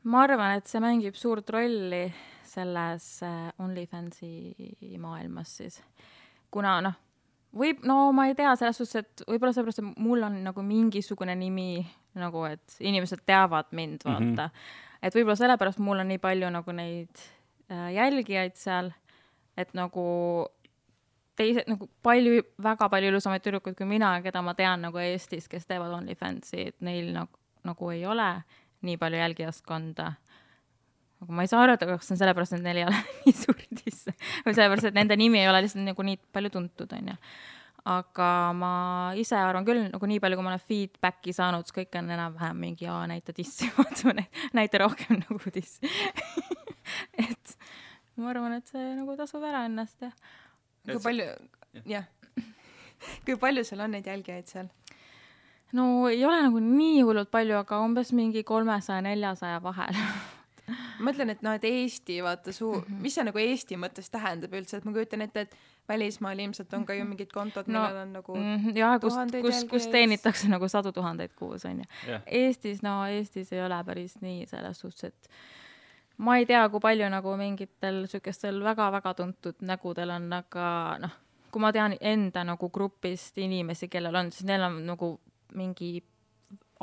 ma arvan, et see mängib suurt rolli selles OnlyFansi maailmas siis, kuna noh, võib, no ma ei tea, selles suhtes, et võib-olla sellepärast, et mul on nagu mingisugune nimi nagu, et inimesed teavad mind, vaata mm. -hmm. et võib-olla sellepärast mul on nii palju nagu neid äh, jälgijaid seal, et nagu teised nagu palju, väga palju ilusamaid tüdrukuid kui mina, keda ma tean nagu Eestis, kes teevad OnlyFansi, et neil nagu, nagu ei ole nii palju jälgijaskonda. Nagu ma ei saa aru, et kas see on sellepärast, et neil ei ole nii suuri tisse või sellepärast, et nende nimi ei ole lihtsalt nagu nii palju tuntud, onju. aga ma ise arvan küll nagu nii palju, kui ma olen feedback'i saanud, siis kõik on enam-vähem mingi, aa näita tissi, vaata näita rohkem nagu tissi. et ma arvan, et see nagu tasub ära ennast jah. kui palju, jah, kui palju sul on neid jälgijaid seal? no ei ole nagu nii hullult palju, aga umbes mingi kolmesaja, neljasaja vahel. Ma mõtlen, et noh, et Eesti vaata suu- mm, -hmm. mis see nagu Eesti mõttes tähendab üldse, et ma kujutan ette, et välismaal ilmselt on ka ju mingid kontod no,, No, millel on nagu Mhm, jaa, kus, tuhandeid kus, kus teenitakse nagu sadu tuhandeid kuus, onju. Eestis, no Eestis ei ole päris nii selles suhtes, et ma ei tea, kui palju nagu mingitel siukestel väga-väga tuntud nägudel on, aga noh, kui ma tean enda nagu grupist inimesi, kellel on, siis neil on nagu mingi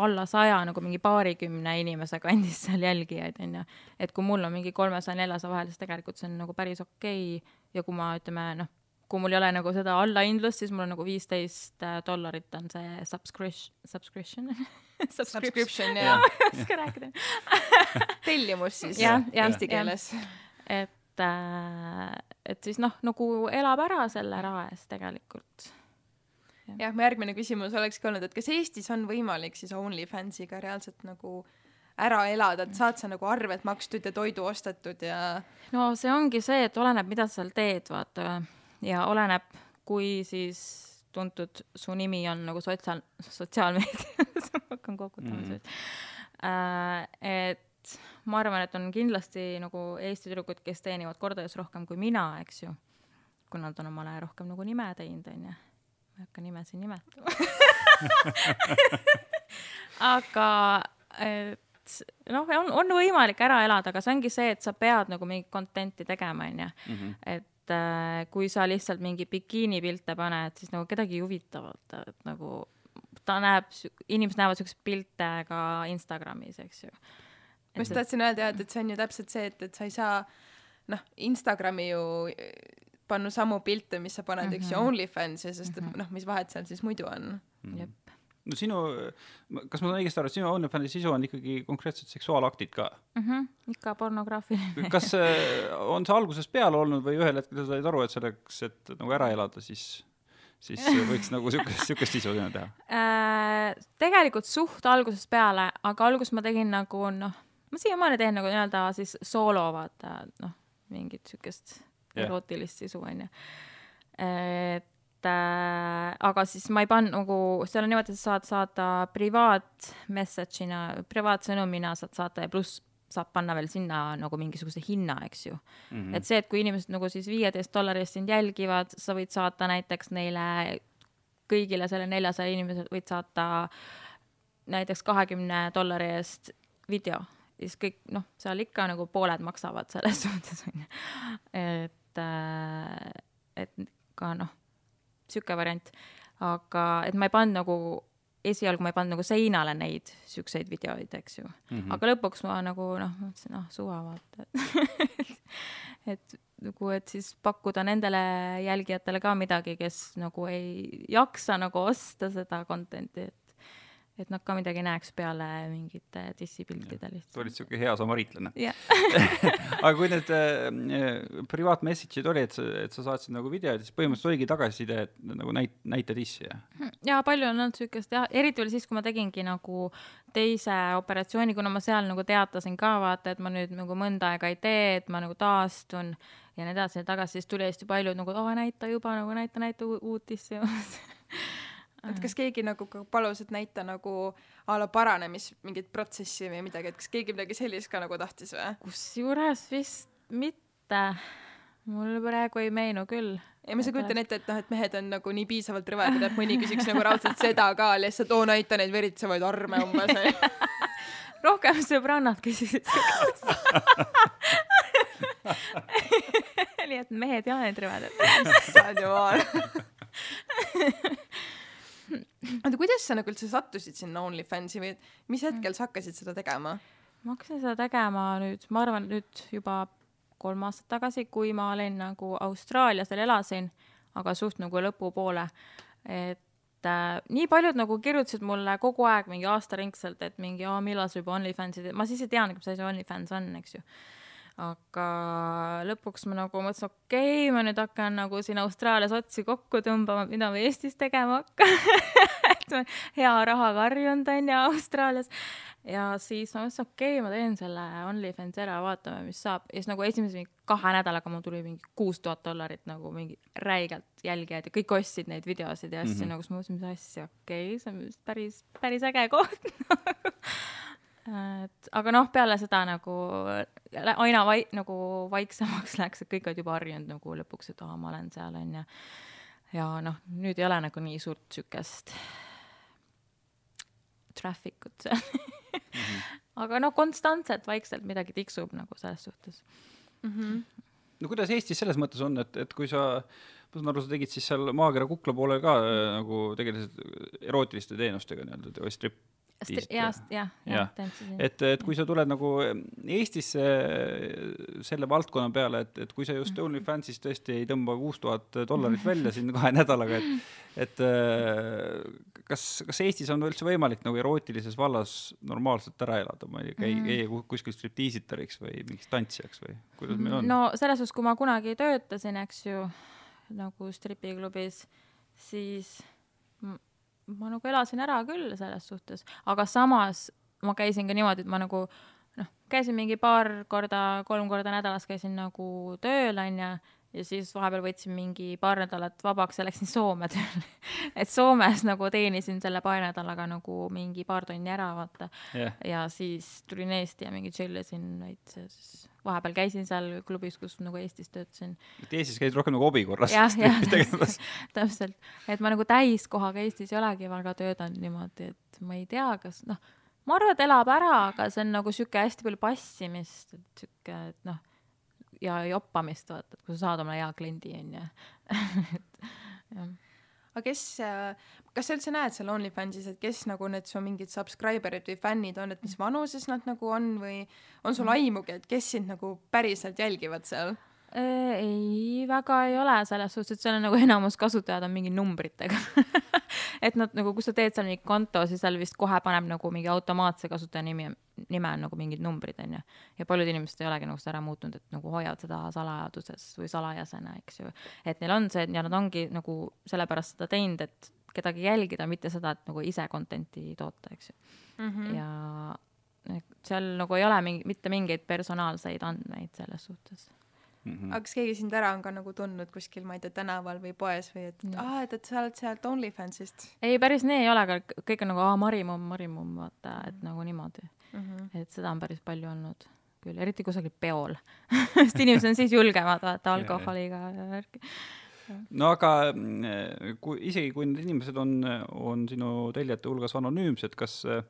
alla saja nagu mingi paarikümne inimese kandis seal jälgijaid onju, et kui mul on mingi kolmesaja, neljasaja vahel, siis tegelikult see on nagu päris okei okay. ja kui ma ütleme noh, kui mul ei ole nagu seda allahindlust, siis mul on nagu viisteist dollarit on see subscription, subscription Subscription ja Jah. ei oska rääkida. tellimus siis Jah, jah, eesti keeles. et, et siis noh, nagu elab ära selle raha eest tegelikult. jah, mu järgmine küsimus olekski olnud, et kas Eestis on võimalik siis OnlyFansiga reaalselt nagu ära elada, et saad sa nagu arved makstud ja toidu ostetud ja no see ongi see, et oleneb, mida sa seal teed, vaata ja oleneb, kui siis tuntud su nimi on nagu sotsiaal, sotsiaalmeedias, ma hakkan kokutama mm.. et ma arvan, et on kindlasti nagu Eesti tüdrukud, kes teenivad kordades rohkem kui mina, eks ju, kui nad on omale rohkem nagu nime teinud, onju. Ma ei hakka nimesid nimetama. aga et noh, on, on võimalik ära elada, aga see ongi see, et sa pead nagu mingit content'i tegema, onju. Mhm. et äh, kui sa lihtsalt mingi bikiinipilte paned, siis nagu kedagi ei huvita vaata, et nagu ta näeb, inimesed näevad siukseid pilte ka Instagramis, eks ju. ma just tahtsin öelda jah, et, et see on ju täpselt see, et, et sa ei saa noh, Instagrami ju panna samu pilte, mis sa paned, eks ju. OnlyFansi, sest et noh, mis vahet seal siis muidu on. jep, no sinu, kas ma saan õigesti aru, et sinu OnlyFansi sisu on ikkagi konkreetselt seksuaalaktid ka? Mhm, ikka pornograafiline. kas see on see algusest peale olnud või ühel hetkel sa said aru, et selleks, et nagu ära elada, siis, siis võiks nagu siukest, siukest sisu sinna teha? Äh, tegelikult suht algusest peale, aga alguses ma tegin nagu noh, ma siiamaani teen nagu nii-öelda siis soolo, vaata noh, mingit siukest. Erootilist sisu onju. et äh, aga siis ma ei pannud nagu, seal on niimoodi, et sa saad saata privaat message'ina, privaatsõnumina saad saata ja pluss saab panna veel sinna nagu mingisuguse hinna, eks ju mm. -hmm. et see, et kui inimesed nagu siis viieteist dollari eest sind jälgivad, sa võid saata näiteks neile kõigile selle neljasaja inimesele võid saata näiteks kahekümne dollari eest video, siis kõik noh, seal ikka nagu pooled maksavad selles suhtes onju. et, et ka noh, sihuke variant, aga et ma ei pannud nagu, esialgu ma ei pannud nagu seinale neid siukseid videoid, eks ju mm. -hmm. aga lõpuks ma nagu noh, mõtlesin, noh suva vaata et nagu, et siis pakkuda nendele jälgijatele ka midagi, kes nagu ei jaksa nagu osta seda content'i, et et nad ka midagi näeks peale mingite dissipiltide sa lihtsalt. olid siuke hea samariitlane. jah, aga kui need äh, privaat message'id oli, et sa, et sa saatsid nagu videoid, siis põhimõtteliselt oligi tagasiside, et nagu näit-, näita dissi ja ja palju on olnud siukest jah, eriti oli siis, kui ma tegingi nagu teise operatsiooni, kuna ma seal nagu teatasin ka vaata, et ma nüüd nagu mõnda aega ei tee, et ma nagu taastun ja nii edasi ja tagasi, siis tuli hästi palju nagu aa näita juba nagu näita, näita uut dissi. et kas keegi nagu ka palus, et näita nagu a la paranemis mingit protsessi või midagi, et kas keegi midagi sellist ka nagu tahtis või? kusjuures vist mitte, mul praegu ei meenu küll. ja ma ei kujutan ette, et noh, et mehed on nagu nii piisavalt rõvedad, et mõni küsiks nagu raudselt seda ka lihtsalt, oo näita neid veritsevaid arme umbes. rohkem sõbrannad küsisid nii et mehed ja need rõvedad. issand jumal. oota, kuidas sa nagu üldse sattusid sinna OnlyFansi või mis hetkel sa hakkasid seda tegema? ma hakkasin seda tegema nüüd, ma arvan, nüüd juba kolm aastat tagasi, kui ma olin nagu Austraalias veel elasin, aga suht nagu lõpupoole. et äh, nii paljud nagu kirjutasid mulle kogu aeg mingi aastaringselt, et mingi, millal sa juba OnlyFansi teed, ma siis ei teadnud, mis asi OnlyFans on, eks ju aga lõpuks ma nagu mõtlesin, okei okay,, ma nüüd hakkan nagu siin Austraalias otsi kokku tõmbama, mida ma Eestis tegema hakkan. Et ma hea rahaga harjunud onju Austraalias. Ja siis ma mõtlesin, okei okay,, ma teen selle OnlyFans ära, vaatame, mis saab. Ja siis nagu esimese mingi kahe nädalaga mul tuli mingi kuus tuhat dollarit nagu mingi räigelt jälgijaid ja kõik ostsid neid videosid ja asju mm -hmm. nagu siis ma mõtlesin, mis asja, okei okay,, see on päris, päris äge koht et aga noh, peale seda nagu aina vai-, nagu vaiksemaks läks, et kõik olid juba harjunud nagu lõpuks, et aa, ma olen seal onju. ja noh, nüüd ei ole nagu nii suurt siukest traffic ut seal mm. -hmm. aga noh, konstantselt vaikselt midagi tiksub nagu selles suhtes. no kuidas Eestis selles mõttes on, et, et kui sa, ma saan aru, sa tegid siis seal maakera kukla poolel ka äh, nagu tegelesid erootiliste teenustega nii-öelda või strip, jah, et, et kui sa tuled nagu Eestisse selle valdkonna peale, et, et kui sa just OnlyFansis tõesti ei tõmba kuus tuhat dollarit välja siin kahe nädalaga, et et äh, kas, kas Eestis on üldse võimalik nagu erootilises vallas normaalselt ära elada, ma ei käi mm, käia kuskil striptiisitariks või mingiks tantsijaks või kuidas meil on? no selles suhtes, kui ma kunagi töötasin, eks ju, nagu stripiklubis, siis ma nagu elasin ära küll selles suhtes, aga samas ma käisin ka niimoodi, et ma nagu noh, käisin mingi paar korda, kolm korda nädalas käisin nagu tööl, onju ja siis vahepeal võtsin mingi paar nädalat vabaks ja läksin Soome tööle et Soomes nagu teenisin selle paari nädalaga nagu mingi paar tonni ära, vaata yeah.. ja siis tulin Eesti ja mingi chill isin veits ja siis vahepeal käisin seal klubis, kus nagu Eestis töötasin. et Eestis käid rohkem nagu hobi korras? jah, jah, täpselt. et ma nagu täiskohaga Eestis ei olegi väga töötanud niimoodi, et ma ei tea, kas noh, ma arvan, et elab ära, aga see on nagu sihuke hästi palju passimist, et sihuke, et noh ja joppamist, vaata, et kui sa saad omale hea kliendi, onju. et jah aga kes, kas sa üldse näed seal OnlyFansis, et kes nagu need su mingid subscriber'id või fännid on, et mis vanuses nad nagu on või on sul mhm. aimugi, et kes sind nagu päriselt jälgivad seal? Äh, ei, väga ei ole selles suhtes, et seal on nagu enamus kasutajad on mingi numbritega et nad nagu, kui sa teed seal mingi konto, siis seal vist kohe paneb nagu mingi automaatse kasutaja nimi, nime on nagu mingid numbrid, onju. ja paljud inimesed ei olegi nagu seda ära muutnud, et nagu hoiavad seda salajaduses või salajasena, eks ju. et neil on see ja nad ongi nagu sellepärast seda teinud, et kedagi jälgida, mitte seda, et nagu ise content'i toota, eks ju mm. -hmm. ja seal nagu ei ole mingi, mitte mingeid personaalseid andmeid selles suhtes mm. -hmm. aga kas keegi sind ära on ka nagu tundnud kuskil, ma ei tea, tänaval või poes või et mm. aa, et, et sa oled sealt OnlyFansist? ei, päris nii ei ole, aga kõik on nagu aa, Marimumm, Marimumm, vaata, et mm -hmm. nagu niimoodi mm. -hmm. et seda on päris palju olnud küll, eriti kusagil peol sest inimesed on siis julgemad vaata alkoholiga ja värki no aga mm, kui isegi kui need inimesed on, on sinu tellijate hulgas anonüümsed, kas äh,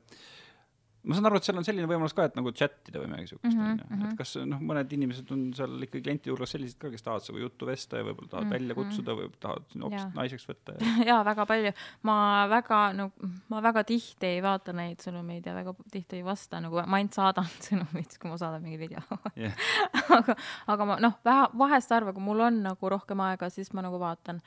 ma saan aru, et seal on selline võimalus ka, et nagu chat ida või midagi siukest mm, onju -hmm., et kas noh, mõned inimesed on seal ikkagi klientide hulgas sellised ka, kes tahavad sinuga juttu vesta ja võib-olla tahavad mm -hmm. välja kutsuda või tahavad hoopis naiseks võtta ja. jaa, väga palju. ma väga, no ma väga tihti ei vaata neid sõnumeid ja väga tihti ei vasta, nagu ma ainult saadan sõnumeid, kui ma saadan mingi video yeah. aga, aga ma noh, vähe, vahest harva, kui mul on nagu rohkem aega, siis ma nagu vaatan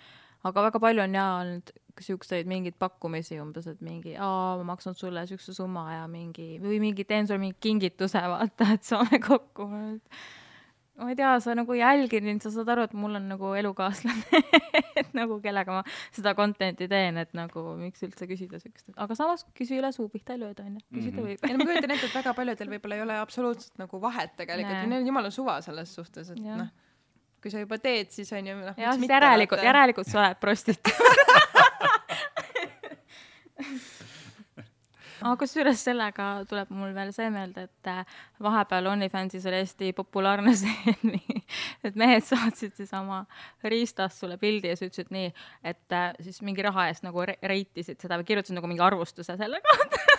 aga väga palju on jaa olnud siukseid mingeid pakkumisi umbes, et mingi, aa, ma maksan sulle siukse summa ja mingi või mingi teen sulle mingi kingituse, vaata, et saame kokku. ma ei tea, sa nagu jälgid mind, sa saad aru, et mul on nagu elukaaslane et nagu kellega ma seda content'i teen, et nagu miks üldse küsida siukest, aga samas küsi üle suu pihta ei lööda, onju, küsida mhm. võib. ja ma kujutan ette, et väga paljudel võib-olla ei ole absoluutselt nagu vahet tegelikult, neil on jumala suva selles suhtes, et noh kui sa juba teed, siis on ju noh. jah, siis järelikult, järelikult sa oled prostituut aga kusjuures sellega tuleb mul veel see meelde, et äh, vahepeal OnlyFansis oli hästi populaarne see, et mehed saatsid siis oma riistast sulle pildi ja siis ütlesid nii, et äh, siis mingi raha eest nagu reitisid seda või kirjutasid nagu mingi arvustuse selle kohta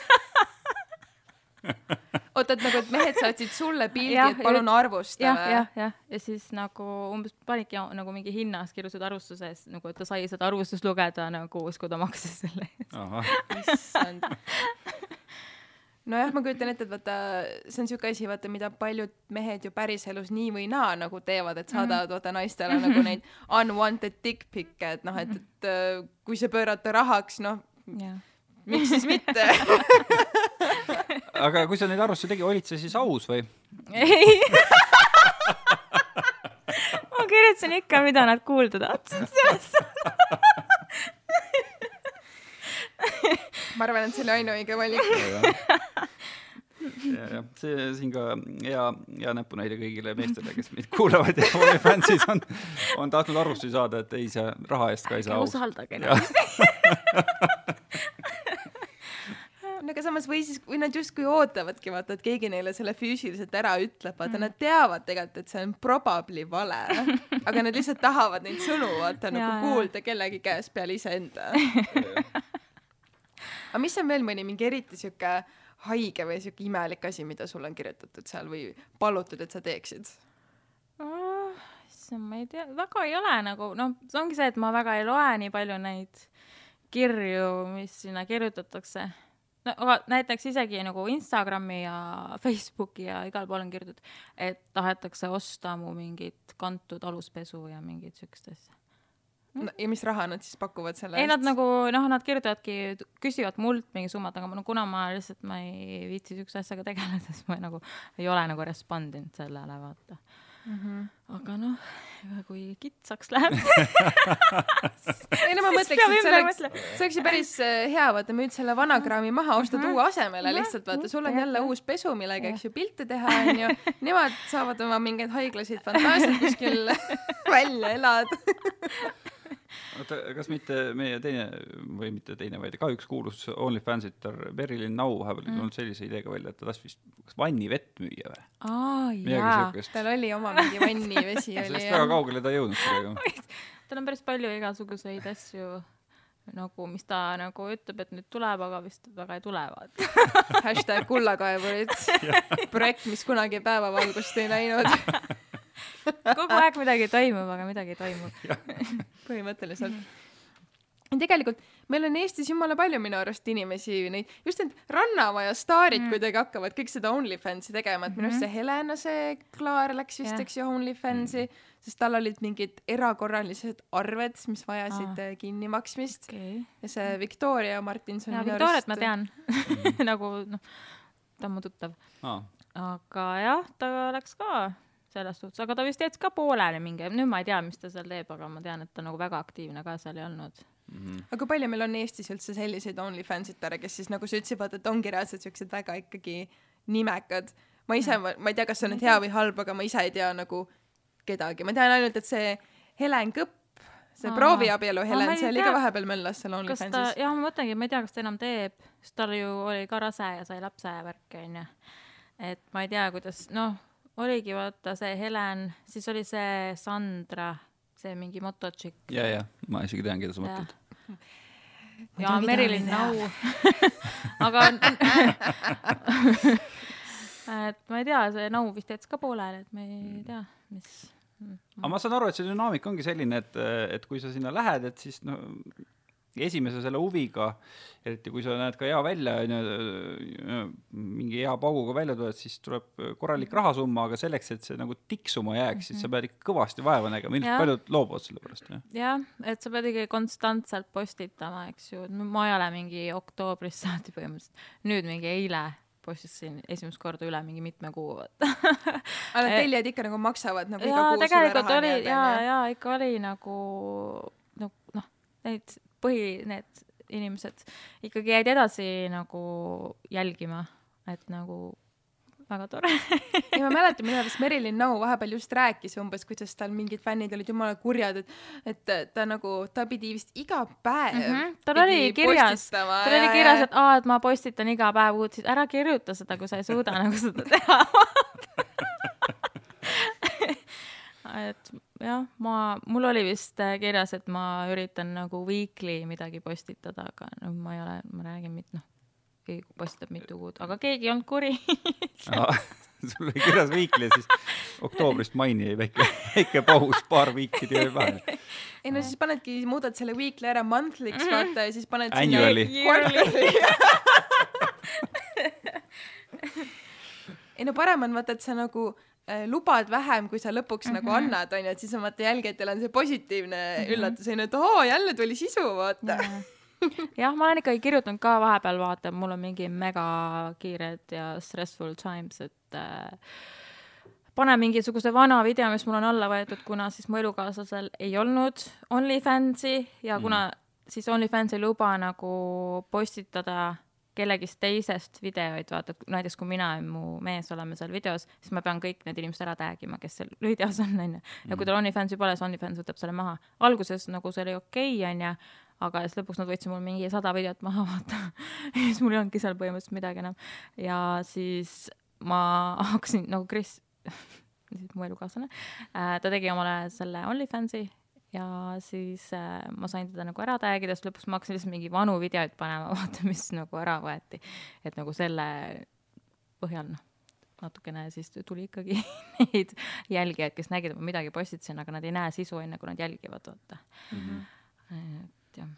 oota, et nagu, et mehed saatsid sulle pildi, et palun arvusta ja, või? jah, jah, ja siis nagu umbes panidki nagu mingi hinnas, kirjutasid arvustuse eest nagu, et ta sai seda arvustust lugeda nagu siis, kui ta maksis selle eest. issand nojah, ma kujutan ette, et vaata, see on siuke asi, vaata, mida paljud mehed ju päriselus nii või naa nagu teevad, et saadavad mm. vaata naistele nagu neid unwanted dick pic'e, et noh, et, et äh, kui see pöörata rahaks, noh yeah., miks siis mitte aga kui sa neid arvustusi tegid, olid sa siis aus või? ei. Ma kirjutasin ikka, mida nad kuulda tahtsid sellest ma arvan, et see oli ainuõige valik. Ja, jah, see siin ka hea, hea näpunäide kõigile meestele, kes meid kuulavad ja OnlyFansis on, on tahtnud arvustusi saada, et ei, see raha eest ka ei saa usaldage neid no aga samas või siis, kui nad justkui ootavadki, vaata, et keegi neile selle füüsiliselt ära ütleb, vaata mm. nad teavad tegelikult, et see on probably vale, aga nad lihtsalt tahavad neid sõnu, vaata nagu kuulda kellegi käest peale iseenda. aga mis on veel mõni mingi eriti sihuke haige või sihuke imelik asi, mida sul on kirjutatud seal või palutud, et sa teeksid oh,? issand, ma ei tea, väga ei ole nagu noh, see ongi see, et ma väga ei loe nii palju neid kirju, mis sinna kirjutatakse no aga näiteks isegi nagu Instagrami ja Facebooki ja igal pool on kirjutatud, et tahetakse osta mu mingit kantud aluspesu ja mingit siukest asja. no, ja mis raha nad siis pakuvad selle ei, nad nagu noh, nad kirjutavadki, küsivad mult mingi summat, aga ma- no kuna ma lihtsalt, ma ei viitsi siukse asjaga tegeleda, siis ma nagu ei ole nagu respond inud sellele, vaata. mm. -hmm. aga noh, kui kitsaks läheb, ei no ma mõtleks, et see oleks, see oleks ju päris äh, hea, vaata müüd selle vana kraami maha, ostad Mhm. uue asemele Mhm. lihtsalt, vaata, sul on jälle uus pesu, millega, eks ju, pilte teha, onju. Nemad saavad oma mingeid haiglasid fantaasiaid kuskil välja elada. oota, kas mitte meie teine või mitte teine, vaid ka üks kuulus OnlyFansitar Merilin Nau vahepeal Mm. mm. tulnud sellise ideega välja, et ta tahtis vist kas vannivett müüa või aa jaa, tal oli oma mingi vannivesi oli sellest väga kaugele ta ei jõudnud sellega. tal on päris palju igasuguseid asju nagu, mis ta nagu ütleb, et nüüd tuleb, aga vist väga ei tule, vaata. hashtag kullakaevurid. projekt, mis kunagi päevavalgust ei näinud. Kogu aeg midagi toimub, aga midagi ei toimu. põhimõtteliselt. tegelikult meil on Eestis jumala palju minu arust inimesi, neid, just need Rannamaja staarid Mm. mm. kuidagi hakkavad kõik seda OnlyFansi tegema, et minu arust Mhm. see Helena, see Klaar läks vist yeah., eks ju, OnlyFansi, sest tal olid mingid erakorralised arved, mis vajasid ah. kinnimaksmist okei ja see Victoria Martinson Victoriat arust- ma tean nagu noh, ta on mu tuttav, aa, aga jah, ta läks ka selles suhtes, aga ta vist jättis ka pooleli mingi, nüüd ma ei tea, mis ta seal teeb, aga ma tean, et ta nagu väga aktiivne ka seal ei olnud. mhm. aga kui palju meil on Eestis üldse selliseid OnlyFansitare, kes siis nagu sa ütlesid, vaata, et ongi reaalselt siuksed väga ikkagi nimekad. ma ise, ma ma ei tea, kas see on nüüd hea või halb, aga ma ise ei tea nagu kedagi, ma tean ainult, et see Helen Kõpp, see Aa. prooviabielu Helen, see oli ka vahepeal möllas seal kas ta, OnlyFansis. jah, ma mõtlengi, ma ei tea, kas ta enam teeb, sest tal ju oli ka rase ja sai lapse ja värki, onju. et ma ei tea, kuidas, noh, oligi vaata see Helen, siis oli see Sandra, see mingi mototšikk ja, ja ma isegi tean, keda sa mõtled. Ma ei ja tea, mida Merilin Nau. aga et ma ei tea, see Nau vist jättis ka pooleli, et me ei tea, mis. aga ma saan aru, et see dünaamika ongi selline, et, et kui sa sinna lähed, et siis no esimese selle huviga, eriti kui sa näed ka hea välja, onju, mingi hea pauguga välja tuled, siis tuleb korralik rahasumma, aga selleks, et see nagu tiksuma jääks, siis sa pead ikka kõvasti vaeva nägema, ilmselt paljud loobuvad selle pärast, jah. jah, et sa pead ikkagi konstantselt postitama, eks ju, et ma ei ole mingi oktoobrist saati põhimõtteliselt, nüüd mingi eile postitasin esimest korda üle mingi mitme kuu, aga tellijad ikka nagu maksavad nagu iga jaa, kuu sulle tegelikult raha oli nii-öelda, ja, ja ikka oli nagu no noh, need põhi, need inimesed ikkagi jäid edasi nagu jälgima, et nagu väga tore. ja ma mäletan, minu arust Merilin Nau vahepeal just rääkis umbes, kuidas tal mingid fännid olid jumala kurjad, et, et ta nagu, ta pidi vist iga päev mm. Mhm, tal oli kirjas, tal oli kirjas, et aa, et ma postitan iga päev uudseid, ära kirjuta seda, kui sa ei suuda nagu seda teha. et jah, ma, mul oli vist äh, kirjas, et ma üritan nagu weekly midagi postitada, aga no ma ei ole, ma räägin, mit- noh, keegi postitab mitu kuud, aga keegi ei olnud kuri. sul oli kirjas ja siis oktoobrist maini väike, väike paus, paar viiki jäi vahele. ei no siis panedki, muudad selle weekly ära monthly'ks Mhm. vaata ja siis paned Annually. quarterly. ei no parem on vaata, et sa nagu lubad vähem, kui sa lõpuks mm -hmm. nagu Mhm. annad, onju, et siis on vaata jälgijatel on see positiivne mm -hmm. üllatus, onju, et oo, jälle tuli sisu, vaata. jah, ma olen ikkagi kirjutanud ka vahepeal, vaata, mul on mingi mega kiired ja stressful times, et äh, pane mingisuguse vana video, mis mul on alla võetud, kuna siis mu elukaaslasel ei olnud OnlyFansi ja kuna mm. siis OnlyFans ei luba nagu postitada kellegist teisest videoid, vaata, näiteks kui mina ja mu mees oleme seal videos, siis ma pean kõik need inimesed ära tag ima, kes seal videos on, onju. ja kui tal OnlyFansi pole, siis OnlyFans võtab selle maha. alguses nagu see oli okei okay,, onju, aga siis lõpuks nad võtsid mul mingi sada videot maha, vaata. ja siis mul ei olnudki seal põhimõtteliselt midagi enam. ja siis ma hakkasin nagu Kris, mu elukaaslane, ta tegi omale selle OnlyFansi ja siis äh, ma sain teda nagu ära tag ida, siis lõpuks ma hakkasin lihtsalt mingi vanu videoid panema, vaata, mis nagu ära võeti. et nagu selle põhjal noh, natukene siis tuli ikkagi neid jälgijaid, kes nägid, et ma midagi postitasin, aga nad ei näe sisu enne, kui nad jälgivad, vaata. et jah,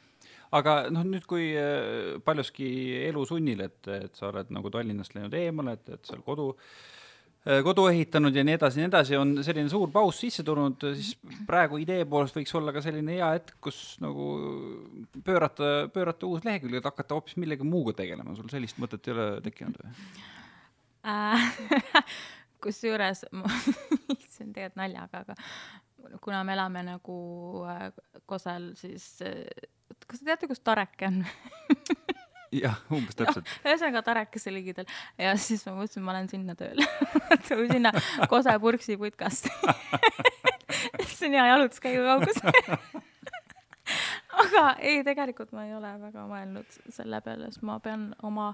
aga noh, nüüd kui äh, paljuski elu sunnil, et, et sa oled nagu Tallinnast läinud eemale, et, et seal kodu äh, kodu ehitanud ja nii edasi ja nii edasi, on selline suur paus sisse tulnud, siis praegu idee poolest võiks olla ka selline hea hetk, kus nagu pöörata, pöörata uus lehekülg, et hakata hoopis millegi muuga tegelema, sul sellist mõtet ei ole tekkinud või? Äh, kusjuures, see on tegelikult naljaga, aga kuna me elame nagu äh, Kosel, siis kas te teate, kus Tarek on jah, umbes täpselt. ühesõnaga Tarekese ligidal. Ja siis ma mõtlesin, ma lähen sinna tööle. Sinna Kose purksi putkast. See on hea jalutuskäigu kaugus. Aga ei, tegelikult ma ei ole väga mõelnud selle peale, sest ma pean oma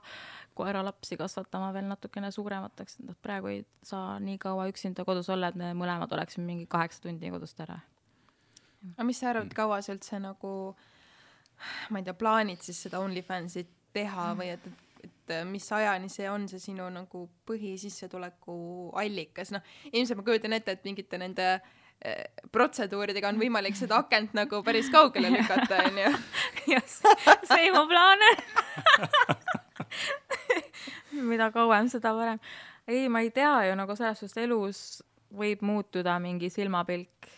koeralapsi kasvatama veel natukene suuremateks, et nad praegu ei saa nii kaua üksinda kodus olla, et me mõlemad oleksime mingi kaheksa tundi kodust ära. aga mis sa arvad, kaua sa üldse nagu ma ei tea, plaanid siis seda OnlyFansit teha või et, et, et mis ajani see on see sinu nagu põhisissetuleku allikas, noh, ilmselt ma kujutan ette, et mingite nende eh, protseduuridega on võimalik seda akent nagu päris kaugele lükata, onju. jah, see mu plaan mida kauem, seda parem. ei, ma ei tea ju nagu selles suhtes elus võib muutuda mingi silmapilk,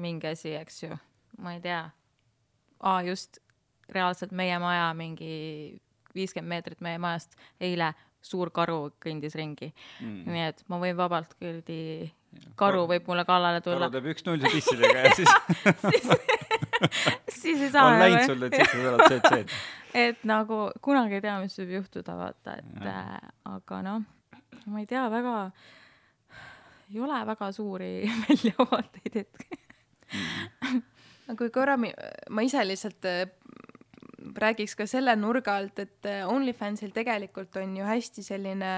mingi asi, eks ju. ma ei tea. aa, just, reaalselt meie maja mingi viiskümmend meetrit meie majast eile suur karu kõndis ringi mm.. nii et ma võin vabalt kuradi, karu võib mulle kallale tulla. karu teeb üks-null pissidega ja siis siis ei saa. on läinud sul need seitse nädalat CC-d. et nagu kunagi ei tea, mis võib juhtuda, vaata, et äh, aga noh, ma ei tea, väga, ei ole väga suuri väljavaateid hetkel mm. kui korra ma ise lihtsalt äh, räägiks ka selle nurga alt, et äh, OnlyFansil tegelikult on ju hästi selline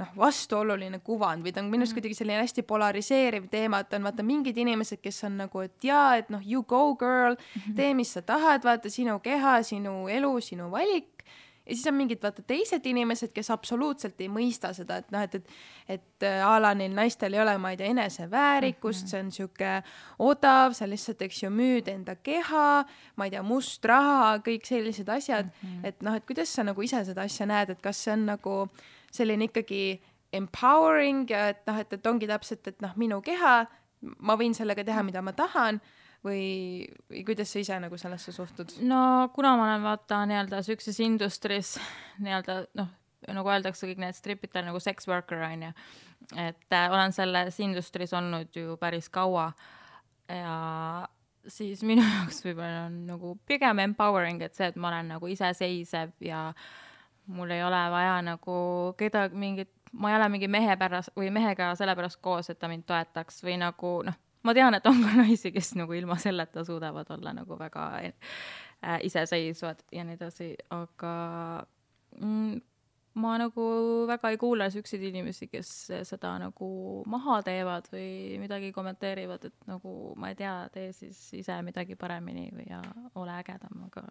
noh, vastuoluline kuvand või ta on minu arust mhm. kuidagi selline hästi polariseeriv teema, et on vaata mingid inimesed, kes on nagu, et jaa, et noh, you go girl, mhm. tee, mis sa tahad, vaata sinu keha, sinu elu, sinu valik ja siis on mingid vaata teised inimesed, kes absoluutselt ei mõista seda, et noh, et, et, et äh, a la neil naistel ei ole, ma ei tea, eneseväärikust mm, -hmm. see on sihuke odav, sa lihtsalt, eks ju, müüd enda keha, ma ei tea, must raha, kõik sellised asjad mm, -hmm. et noh, et kuidas sa nagu ise seda asja näed, et kas see on nagu selline ikkagi empowering ja et noh, et, et ongi täpselt, et noh, minu keha, ma võin sellega teha, mida ma tahan või, või kuidas sa ise nagu sellesse suhtud? no kuna ma olen vaata nii-öelda siukses industry's nii-öelda noh, nagu öeldakse, kõik need stripid on nagu sex worker onju, et äh, olen selles industry's olnud ju päris kaua ja siis minu jaoks võib-olla on nagu pigem empowering, et see, et ma olen nagu iseseisev ja mul ei ole vaja nagu kedagi mingit, ma ei ole mingi mehe pärast või mehega sellepärast koos, et ta mind toetaks või nagu noh ma tean, et on ka naisi, kes nagu ilma selleta suudavad olla nagu väga äh, iseseisvad ja nii edasi, aga mm, ma nagu väga ei kuule siukseid inimesi, kes seda nagu maha teevad või midagi kommenteerivad, et nagu ma ei tea, tee siis ise midagi paremini või ja ole ägedam, aga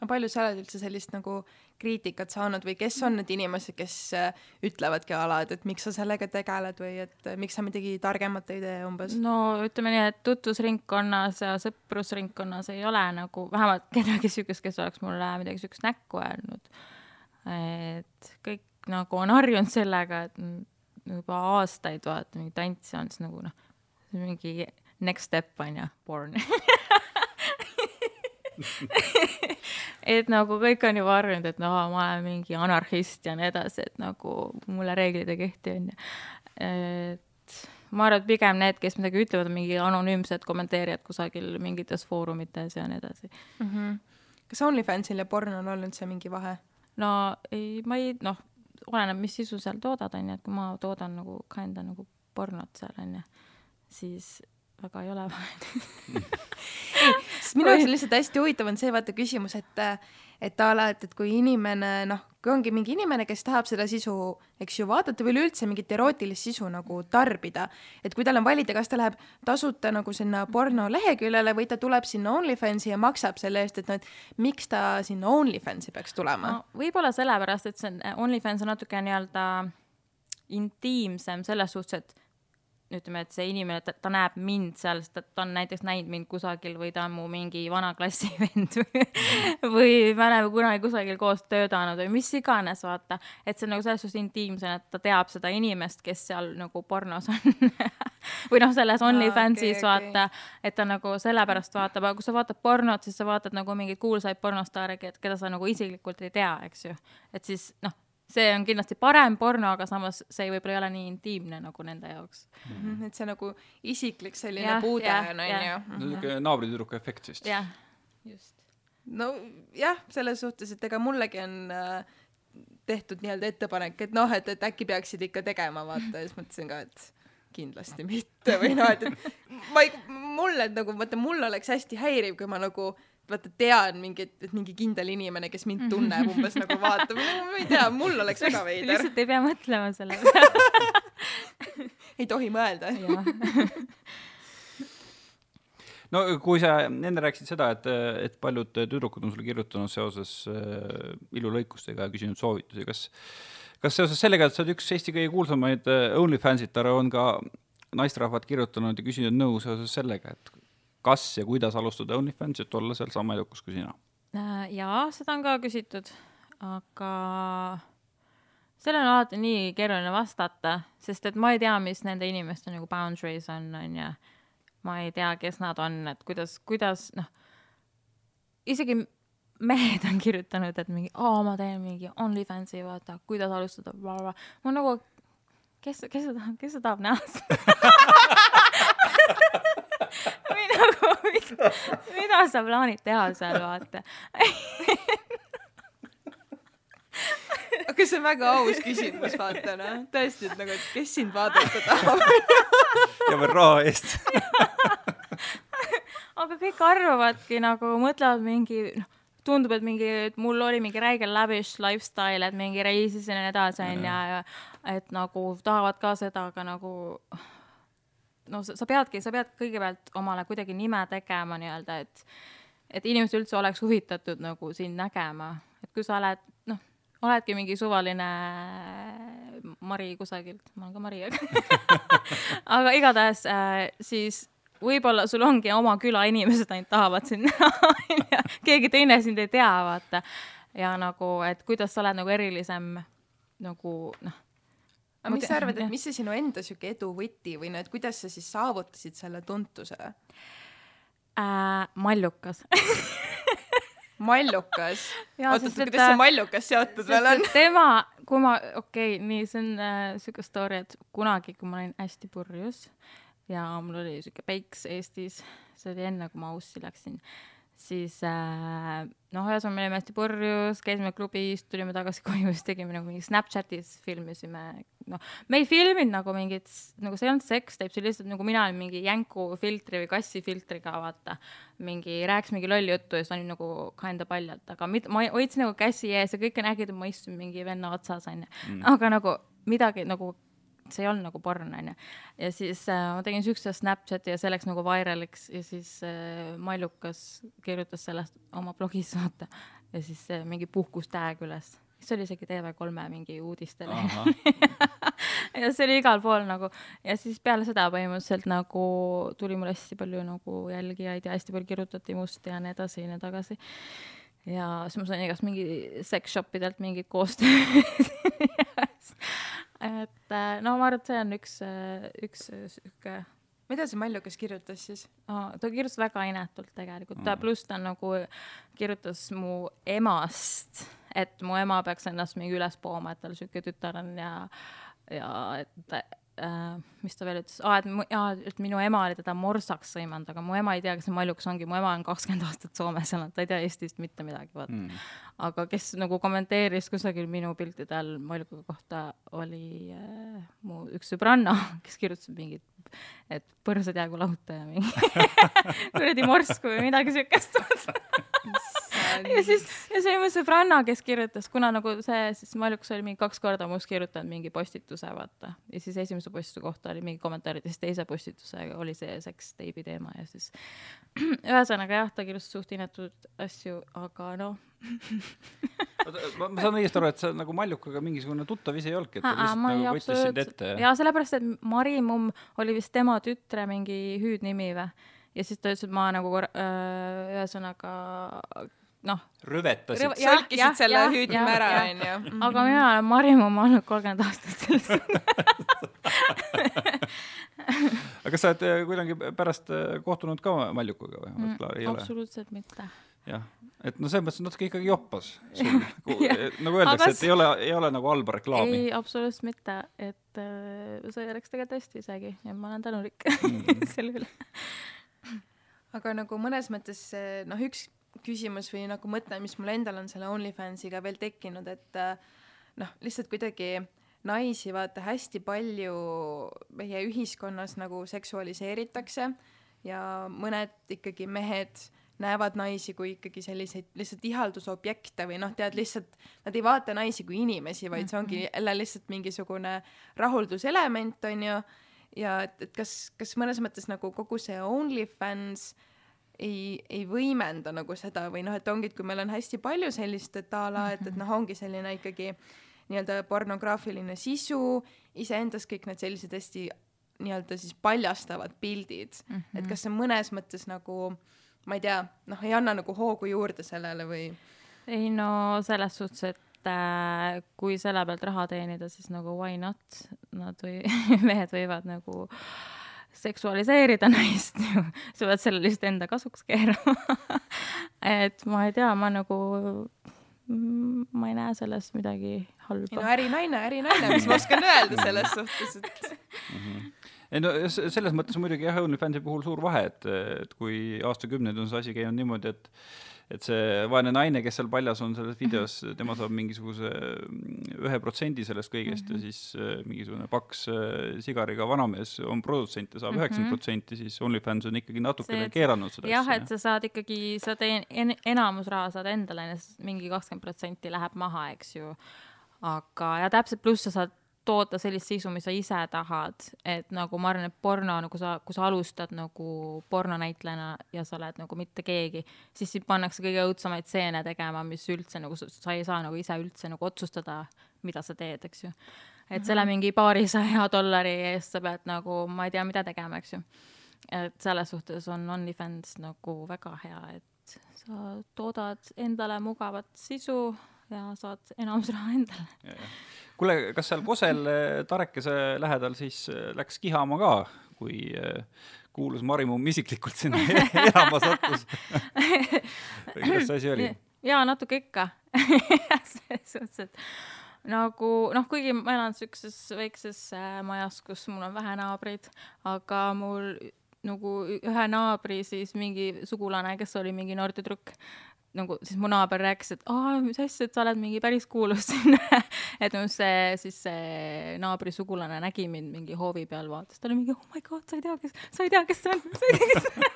no palju sa oled üldse sellist nagu kriitikat saanud või kes on need inimesed, kes äh, ütlevadki ala, et, miks sa sellega tegeled või et äh, miks sa midagi targemat ei tee umbes? no ütleme nii, et tutvusringkonnas ja sõprusringkonnas ei ole nagu vähemalt kedagi siukest, kes oleks mulle midagi siukest näkku öelnud. et kõik nagu on harjunud sellega, et juba aastaid vaata mingi tantsi on siis nagu noh, mingi next step on ju, porn et nagu kõik on juba harjunud, et no ma olen mingi anarhist ja nii edasi, et nagu mulle reeglid ei kehti, onju. et ma arvan, et pigem need, kes midagi ütlevad, on mingi anonüümsed kommenteerijad kusagil mingites foorumites ja nii edasi mm. -hmm. kas OnlyFansil ja pornol on üldse mingi vahe? no ei, ma ei, noh, oleneb, mis sisu seal toodad, onju, et kui ma toodan nagu kinda nagu pornot seal, onju, siis väga ei ole vahet sest minu jaoks on lihtsalt hästi huvitav on see vaata küsimus, et et a la, et, et kui inimene noh, kui ongi mingi inimene, kes tahab seda sisu, eks ju, vaadata või üleüldse mingit erootilist sisu nagu tarbida, et kui tal on valida, kas ta läheb tasuta nagu sinna porno leheküljele või ta tuleb sinna OnlyFansi ja maksab selle eest, et noh, et miks ta sinna OnlyFansi peaks tulema no,? võib-olla sellepärast, et see on, OnlyFans on natuke nii-öelda intiimsem selles suhtes, et ütleme, et see inimene, ta, ta näeb mind seal, sest ta on näiteks näinud mind kusagil või ta on mu mingi vana klassivend või, või me oleme kunagi kusagil koos töötanud või mis iganes, vaata. et see on nagu selles suhtes intiimsem, et ta teab seda inimest, kes seal nagu pornos on või noh, selles OnlyFansis okay, okay. vaata, et ta nagu sellepärast vaatab, aga kui sa vaatad pornot, siis sa vaatad nagu mingeid kuulsaid pornostaare, keda sa nagu isiklikult ei tea, eks ju. et siis noh see on kindlasti parem porno, aga samas see võib-olla ei ole nii intiimne nagu nende jaoks mm. -hmm. et see nagu isiklik selline ja, puude on, on ju. niisugune naabritüdruku efekt vist. jah, just. nojah, selles suhtes, et ega mullegi on äh, tehtud nii-öelda ettepanek, et noh, et, et äkki peaksid ikka tegema, vaata, ja siis mõtlesin ka, et kindlasti mitte või noh, et, et ma ei, mulle nagu, vaata, mul oleks hästi häiriv, kui ma nagu vaata tean mingit, et mingi kindel inimene, kes mind tunneb, umbes nagu vaatab, ma ei tea, mul oleks väga veider. lihtsalt ei pea mõtlema selle peale. Ei tohi mõelda. No kui sa enne rääkisid seda, et, et paljud tüdrukud on sulle kirjutanud seoses äh, ilulõikustega ja küsinud soovitusi, kas, kas seoses sellega, et sa oled üks Eesti kõige kuulsamaid äh, OnlyFansitare, on ka naisterahvad kirjutanud ja küsinud nõu seoses sellega, et kas ja kuidas alustada OnlyFans, et olla seal sama edukas kui sina? Äh, jaa, seda on ka küsitud, aga sellele on alati nii keeruline vastata, sest et ma ei tea, mis nende inimeste nagu boundaries on, on ju. ma ei tea, kes nad on, et kuidas, kuidas noh, isegi mehed on kirjutanud, et mingi, aa, ma teen mingi OnlyFansi, vaata, kuidas alustada, ma nagu, kes, kes seda, kes seda tahab näha või nagu, mida, mida sa plaanid teha seal, vaata. Aga see on väga aus küsimus, vaata noh, tõesti, et nagu, et kes sind vaadata tahab. Ja veel raha eest. Aga kõik arvavadki nagu, mõtlevad mingi, noh, tundub, et mingi, et mul oli mingi räige lavish lifestyle, et mingi reisisin ja nii edasi, onju, ja et nagu tahavad ka seda, aga nagu no sa, sa peadki, sa pead kõigepealt omale kuidagi nime tegema nii-öelda, et et inimesed üldse oleks huvitatud nagu sind nägema, et kui sa oled, noh, oledki mingi suvaline Mari kusagilt, ma olen ka Mari, aga aga igatahes äh, siis võib-olla sul ongi oma küla inimesed ainult tahavad sind näha keegi teine sind ei tea, vaata. ja nagu, et kuidas sa oled nagu erilisem nagu noh aga mis sa arvad, et mis see sinu enda sihuke edu võti või no, et kuidas sa siis saavutasid selle tuntuse äh,? mallukas mallukas? oot-oot, kuidas see mallukas seotud veel on? tema, kui ma, okei okay,, nii, see on äh, siuke story, et kunagi, kui ma olin hästi purjus ja mul oli siuke peiks Eestis, see oli enne, kui ma Aussi läksin siis äh, noh, ühesõnaga me olime hästi purjus, käisime klubis, tulime tagasi koju, siis tegime nagu mingi Snapchatis filmisime, noh, me ei filminud nagu mingit, nagu see ei olnud seksteip, see oli lihtsalt nagu mina olin mingi jänku filtri või kassi filtriga, vaata. mingi, rääkis mingi lolli juttu ja siis olin nagu kinda paljalt, aga mit, ma hoidsin nagu käsi ees ja kõik nägid, et ma istun mingi venna otsas, onju. Mm. aga nagu midagi nagu see ei olnud nagu porn, onju. ja siis äh, ma tegin siukse Snapchati ja see läks nagu vairaliks ja siis äh, Mallukas kirjutas sellest oma blogis, vaata. ja siis äh, mingi puhkus tag üles. see oli isegi TV3-e mingi uudistele ja see oli igal pool nagu ja siis peale seda põhimõtteliselt nagu tuli mul hästi palju nagu jälgijaid ja hästi palju kirjutati must ja nii edasi ja nii tagasi ja siis ma sain igast mingi sex shop idelt mingit koostööd et äh, no ma arvan, et see on üks, äh, üks äh, sihuke mida see Mallukas kirjutas siis oh,? ta kirjutas väga inetult tegelikult mm., pluss ta nagu kirjutas mu emast, et mu ema peaks ennast mingi üles pooma, et tal sihuke tütar on ja, ja et äh, mis ta veel ütles? Ah,, et, ah, et minu ema oli teda morsaks sõimanud, aga mu ema ei tea, kes see Mallukas ongi, mu ema on kakskümmend aastat Soomes elanud, ta ei tea Eestist mitte midagi, vaata mm.. aga kes nagu kommenteeris kusagil minu piltidel Malluka kohta, oli äh, mu üks sõbranna, kes kirjutas mingit, et põrsad jäägu lauta ja mingi kuradi morsku või midagi siukest ja siis, ja see oli mu sõbranna, kes kirjutas, kuna nagu see, siis Maljukas oli mingi kaks korda must kirjutanud mingi postituse, vaata. ja siis esimese postituse kohta oli mingi kommentaarid ja siis teise postitusega oli see seksteibi teema ja siis ühesõnaga jah, ta kirjutas suht inetud asju, aga noh ma, ma saan õigesti aru, et sa nagu Maljukaga mingisugune tuttav ise ei olnudki, et ta lihtsalt nagu võttis sind ette. ja sellepärast, et Marimum oli vist tema tütre mingi hüüdnimi või ja siis ta ütles, et ma nagu öö, ühesõnaga noh, rüvetasid sõlkisid jah, selle jah, ära, onju. aga mina olen Marimum olnud kolmkümmend aastat selles aga kas sa oled äh, kuidagi pärast äh, kohtunud ka Maljukaga või Mm, absoluutselt mitte. jah, et no selles mõttes natuke ikkagi joppas nagu öeldakse et ei ole, ei ole nagu halba reklaami. ei, absoluutselt mitte, et äh, see oleks tegelikult hästi isegi ja ma olen tänulik Mm. selle üle. aga nagu mõnes mõttes see, noh, üks küsimus või nagu mõte, mis mul endal on selle OnlyFansiga veel tekkinud, et äh, noh, lihtsalt kuidagi naisi vaata hästi palju meie ühiskonnas nagu seksualiseeritakse ja mõned ikkagi mehed näevad naisi kui ikkagi selliseid lihtsalt ihaldusobjekte või noh, tead lihtsalt nad ei vaata naisi kui inimesi, vaid see ongi jälle lihtsalt mingisugune rahulduselement onju ja et, et kas, kas mõnes mõttes nagu kogu see OnlyFans ei, ei võimenda nagu seda või noh, et ongi, et kui meil on hästi palju sellist, et a la, et, et noh, ongi selline ikkagi nii-öelda pornograafiline sisu, iseendas kõik need sellised hästi nii-öelda siis paljastavad pildid. Mm, -hmm. et kas see mõnes mõttes nagu ma ei tea, noh, ei anna nagu hoogu juurde sellele või? Ei no selles suhtes, et äh, kui selle pealt raha teenida, siis nagu why not, nad või mehed võivad nagu seksualiseerida naist ju, sa pead selle lihtsalt enda kasuks keerama. et ma ei tea, ma nagu, ma ei näe selles midagi ei no halba. ärinaine, ärinaine, mis ma oskan öelda selles suhtes, et ei no selles mõttes muidugi jah, OnlyFansi puhul suur vahe, et, et kui aastakümneid on see asi käinud niimoodi, et et see vaene naine, kes seal paljas on selles videos, tema saab mingisuguse mm, ühe protsendi sellest kõigest ja siis äh, mingisugune paks äh, sigariga vanamees on produtsent ja saab üheksakümmend protsenti, siis OnlyFans on ikkagi natukene keeranud seda jah, et sa saad ikkagi, sa teen- en,, enamus raha saad endale, mingi kakskümmend protsenti läheb maha, eks ju. aga, ja täpselt, pluss sa saad toota sellist sisu, mis sa ise tahad, et nagu ma arvan, et porno nagu sa, kui sa alustad nagu pornonäitlejana ja sa oled nagu mitte keegi, siis sind pannakse kõige õudsemaid stseene tegema, mis üldse nagu sa- sa ei saa nagu ise üldse nagu otsustada, mida sa teed, eks ju. et selle mingi paarisaja dollari eest sa pead nagu, ma ei tea, mida tegema, eks ju. Et selles suhtes on OnlyFans nagu väga hea, et sa toodad endale mugavat sisu ja saad enamus raha endale. kuule, kas seal Kosel äh, Tarekese lähedal siis äh, läks kihama ka, kui äh, kuulus Marimum isiklikult sinna elama sattus? kuidas see asi oli? jaa, natuke ikka. selles suhtes, et nagu noh, kuigi ma elan siukses väikses majas, kus mul on vähe naabreid, aga mul nagu ühe naabri siis mingi sugulane, kes oli mingi noor tüdruk, nagu siis mu naaber rääkis, et aa, mis asja, et sa oled mingi päris kuulus siin. et minu see siis see naabri sugulane nägi mind mingi hoovi peal, vaatas, ta oli mingi oh my god, sa ei tea, kes, sa ei tea, kes see on, sa ei tea, kes see on.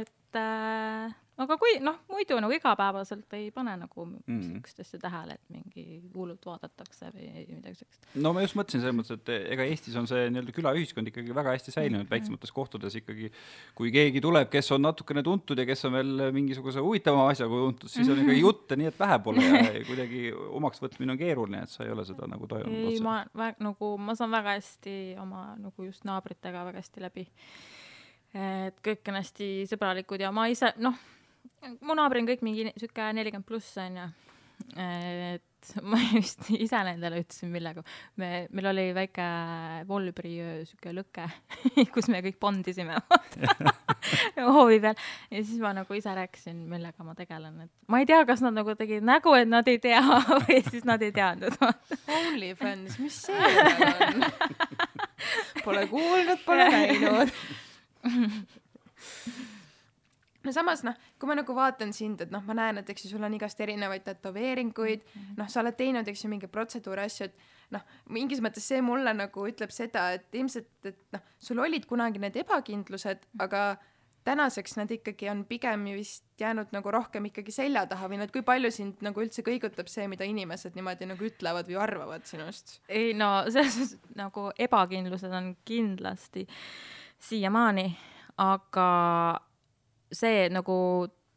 et äh, aga kui noh, muidu nagu igapäevaselt ei pane nagu Mm. siukest asja tähele, et mingi hullult vaadatakse või midagi siukest. no ma just mõtlesin selles mõttes, et ega Eestis on see nii-öelda külaühiskond ikkagi väga hästi säilinud, väiksemates kohtades ikkagi kui keegi tuleb, kes on natukene tuntud ja kes on veel mingisuguse huvitavama asjaga tuntud, siis on ikkagi jutte nii, et vähe pole ja kuidagi omaks võtmine on keeruline, et sa ei ole seda nagu tajunud ei, ma vä- nagu ma saan väga hästi oma nagu just naabritega väga hästi läbi. et kõik on hästi sõbralikud ja ma ise noh, mu naabrid on kõik mingi sihuke nelikümmend pluss onju. et ma just ise nendele ütlesin, millega me, meil oli väike Volbri sihuke lõke, kus me kõik bondisime hoovi peal ja siis ma nagu ise rääkisin, millega ma tegelen, et ma ei tea, kas nad nagu tegid nägu, et nad ei tea või siis nad ei teadnud OnlyFans, mis see on? Pole kuulnud, pole näinud. No samas noh, kui ma nagu vaatan sind, et noh, ma näen, et eks ju sul on igast erinevaid tätoveeringuid, noh, sa oled teinud, eks ju, mingeid protseduure, asju, et noh, mingis mõttes see mulle nagu ütleb seda, et ilmselt, et noh, sul olid kunagi need ebakindlused, aga tänaseks nad ikkagi on pigem vist jäänud nagu rohkem ikkagi selja taha või nad, kui palju sind nagu üldse kõigutab see, mida inimesed niimoodi nagu ütlevad või arvavad sinust? ei no selles suhtes nagu ebakindlused on kindlasti siiamaani, aga see nagu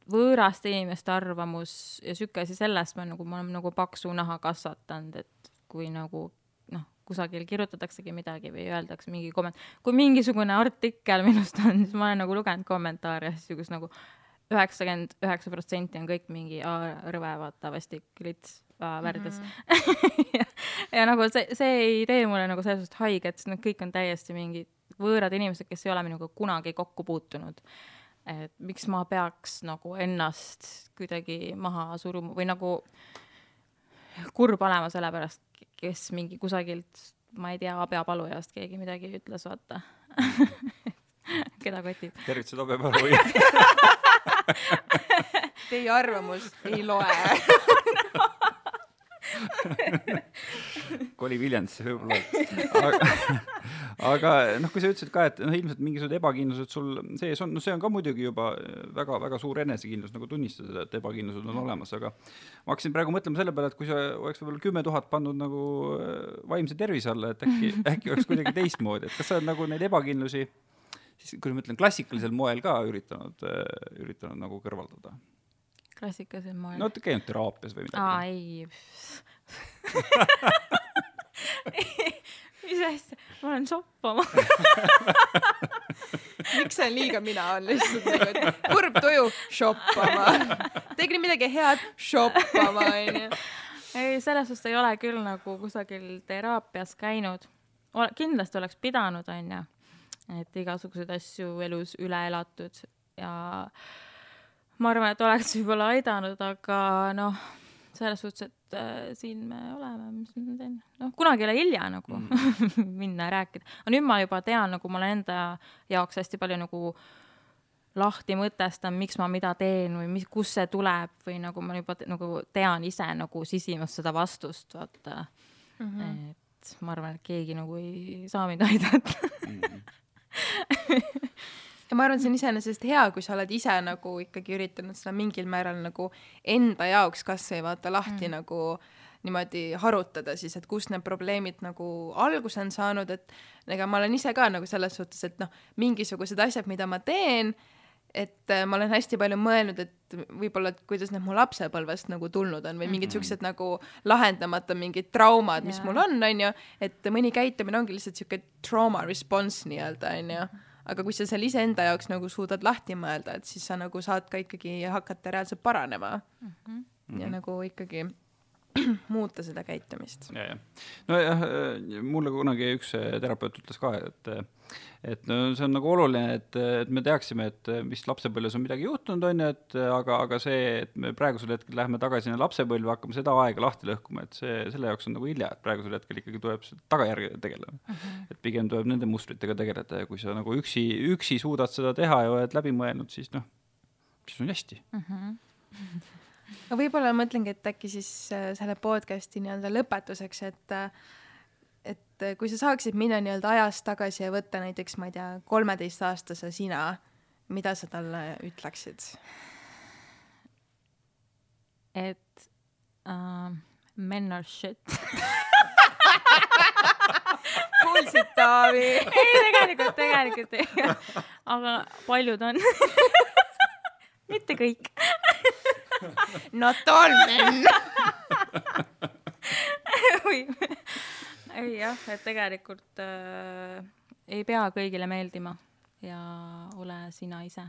võõraste inimeste arvamus ja sihuke asi, sellest ma nagu, ma olen nagu paksu naha kasvatanud, et kui nagu noh, kusagil kirjutataksegi midagi või öeldakse mingi komment-, kui mingisugune artikkel minust on, siis ma olen nagu lugenud kommentaare kus nagu üheksakümmend üheksa protsenti on kõik mingi rõve, vaata, vastik, lits, värdjas mm. -hmm. ja, ja nagu see, see ei tee mulle nagu selles suhtes haiget, sest nad kõik on täiesti mingid võõrad inimesed, kes ei ole minuga kunagi kokku puutunud. Et miks ma peaks nagu ennast kuidagi maha suruma või nagu kurb olema selle pärast, kes mingi kusagilt, ma ei tea, abjapalujast keegi midagi ütles, vaata. Keda kotib. tervitused abjapaluja Teie arvamus ei loe koli Viljandisse võib-olla. aga, aga noh, kui sa ütlesid ka, et noh, ilmselt mingisugused ebakindlused sul sees on, no see on ka muidugi juba väga-väga suur enesekindlus nagu tunnistada, et ebakindlused on olemas, aga ma hakkasin praegu mõtlema selle peale, et kui sa oleks võib-olla kümme tuhat pannud nagu äh, vaimse tervise alla, et äkki, äkki oleks kuidagi teistmoodi, et kas sa oled nagu neid ebakindlusi siis kui ma ütlen klassikalisel moel ka üritanud, äh, üritanud nagu kõrvaldada klassikalisel moel. no olete käinud teraapias või midagi? aa, ei mis asja, ma olen shoppama miks see liiga mina on lihtsalt nagu, et kurb tuju, shoppama. tegi nüüd midagi head, shoppama onju. ei, selles suhtes ei ole küll nagu kusagil teraapias käinud. kindlasti oleks pidanud, onju, et igasuguseid asju elus üle elatud ja ma arvan, et oleks võib-olla aidanud, aga noh, selles suhtes, et äh, siin me oleme, mis ma teen, noh, kunagi ei ole hilja nagu mm. minna ja rääkida. aga nüüd ma juba tean, nagu ma olen enda jaoks hästi palju nagu lahti mõtestan, miks ma mida teen või mis, kust see tuleb või nagu ma juba te, nagu tean ise nagu sisimas seda vastust, vaata mm. -hmm. et ma arvan, et keegi nagu ei saa mind aidata mm. -hmm ja ma arvan, see on iseenesest hea, kui sa oled ise nagu ikkagi üritanud seda mingil määral nagu enda jaoks kasvõi vaata lahti mm. nagu niimoodi harutada siis, et kust need probleemid nagu alguse on saanud, et ega ma olen ise ka nagu selles suhtes, et noh, mingisugused asjad, mida ma teen, et äh, ma olen hästi palju mõelnud, et võib-olla, et kuidas need mu lapsepõlvest nagu tulnud on või mingid mm -hmm. siuksed nagu lahendamata mingid traumad, mis yeah. mul on, onju, et mõni käitumine ongi lihtsalt siuke trauma response nii-öelda, onju aga kui sa seal iseenda jaoks nagu suudad lahti mõelda, et siis sa nagu saad ka ikkagi hakata reaalselt paranema mm. -hmm. ja mhm. nagu ikkagi muuta seda käitumist. ja, ja. nojah, mulle kunagi üks terapeut ütles ka, et et no see on nagu oluline, et, et me teaksime, et mis lapsepõlves on midagi juhtunud, on ju, et aga, aga see, et me praegusel hetkel läheme tagasi sinna lapsepõlve, hakkame seda aega lahti lõhkuma, et see, selle jaoks on nagu hilja, et praegusel hetkel ikkagi tuleb tagajärgedega tegeleda mm. -hmm. et pigem tuleb nende mustritega tegeleda ja kui sa nagu üksi, üksi suudad seda teha ja oled läbi mõelnud, siis noh, siis on hästi mm. -hmm. no võib-olla mõtlengi, et äkki siis äh, selle podcast'i nii-öelda lõpetuseks, et äh, et äh, kui sa saaksid minna nii-öelda ajas tagasi ja võtta näiteks, ma ei tea, kolmeteistaastase sina, mida sa talle ütleksid? et uh, men are shit kuulsid, Taavi? ei, tegelikult, tegelikult ei. aga paljud on mitte kõik Not all men ei jah, et tegelikult äh, ei pea kõigile meeldima ja ole sina ise,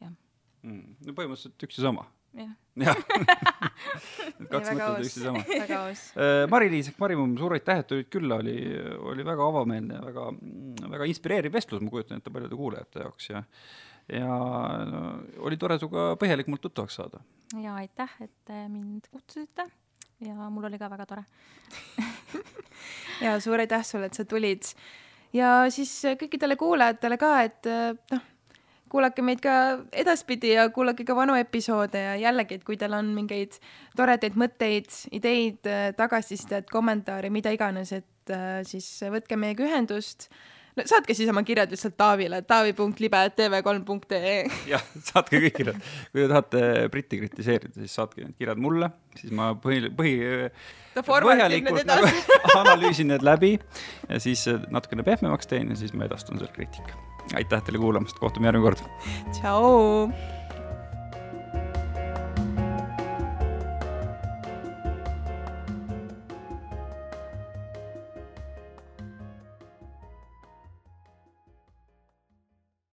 jah mm,. no põhimõtteliselt üks ja sama. jah jah kaks mõtet üks ja sama. äh,. Mari-Liis ehk Marimum, suur aitäh, et tulid külla, oli, oli väga avameelne ja väga, väga inspireeriv vestlus, ma kujutan ette paljude kuulajate jaoks ja ja no, oli tore sinuga põhjalikumalt tuttavaks saada. ja aitäh, et mind kutsusite ja mul oli ka väga tore ja suur aitäh sulle, et sa tulid. ja siis kõikidele kuulajatele ka, et noh, kuulake meid ka edaspidi ja kuulake ka vanu episoode ja jällegi, et kui teil on mingeid toredaid mõtteid, ideid, tagasisidet, kommentaare, mida iganes, et siis võtke meiega ühendust no saatke siis oma kirjad lihtsalt Taavile, taavi.libe.tv3.ee. jah, saatke kõik kirjad. kui te tahate Britti kritiseerida, siis saatke need kirjad mulle, siis ma põhi, põhi, põhjalikult nagu analüüsin need läbi ja siis natukene pehmemaks teen ja siis ma edastan selle kriitika. aitäh teile kuulamast, kohtume järgmine kord. tšau.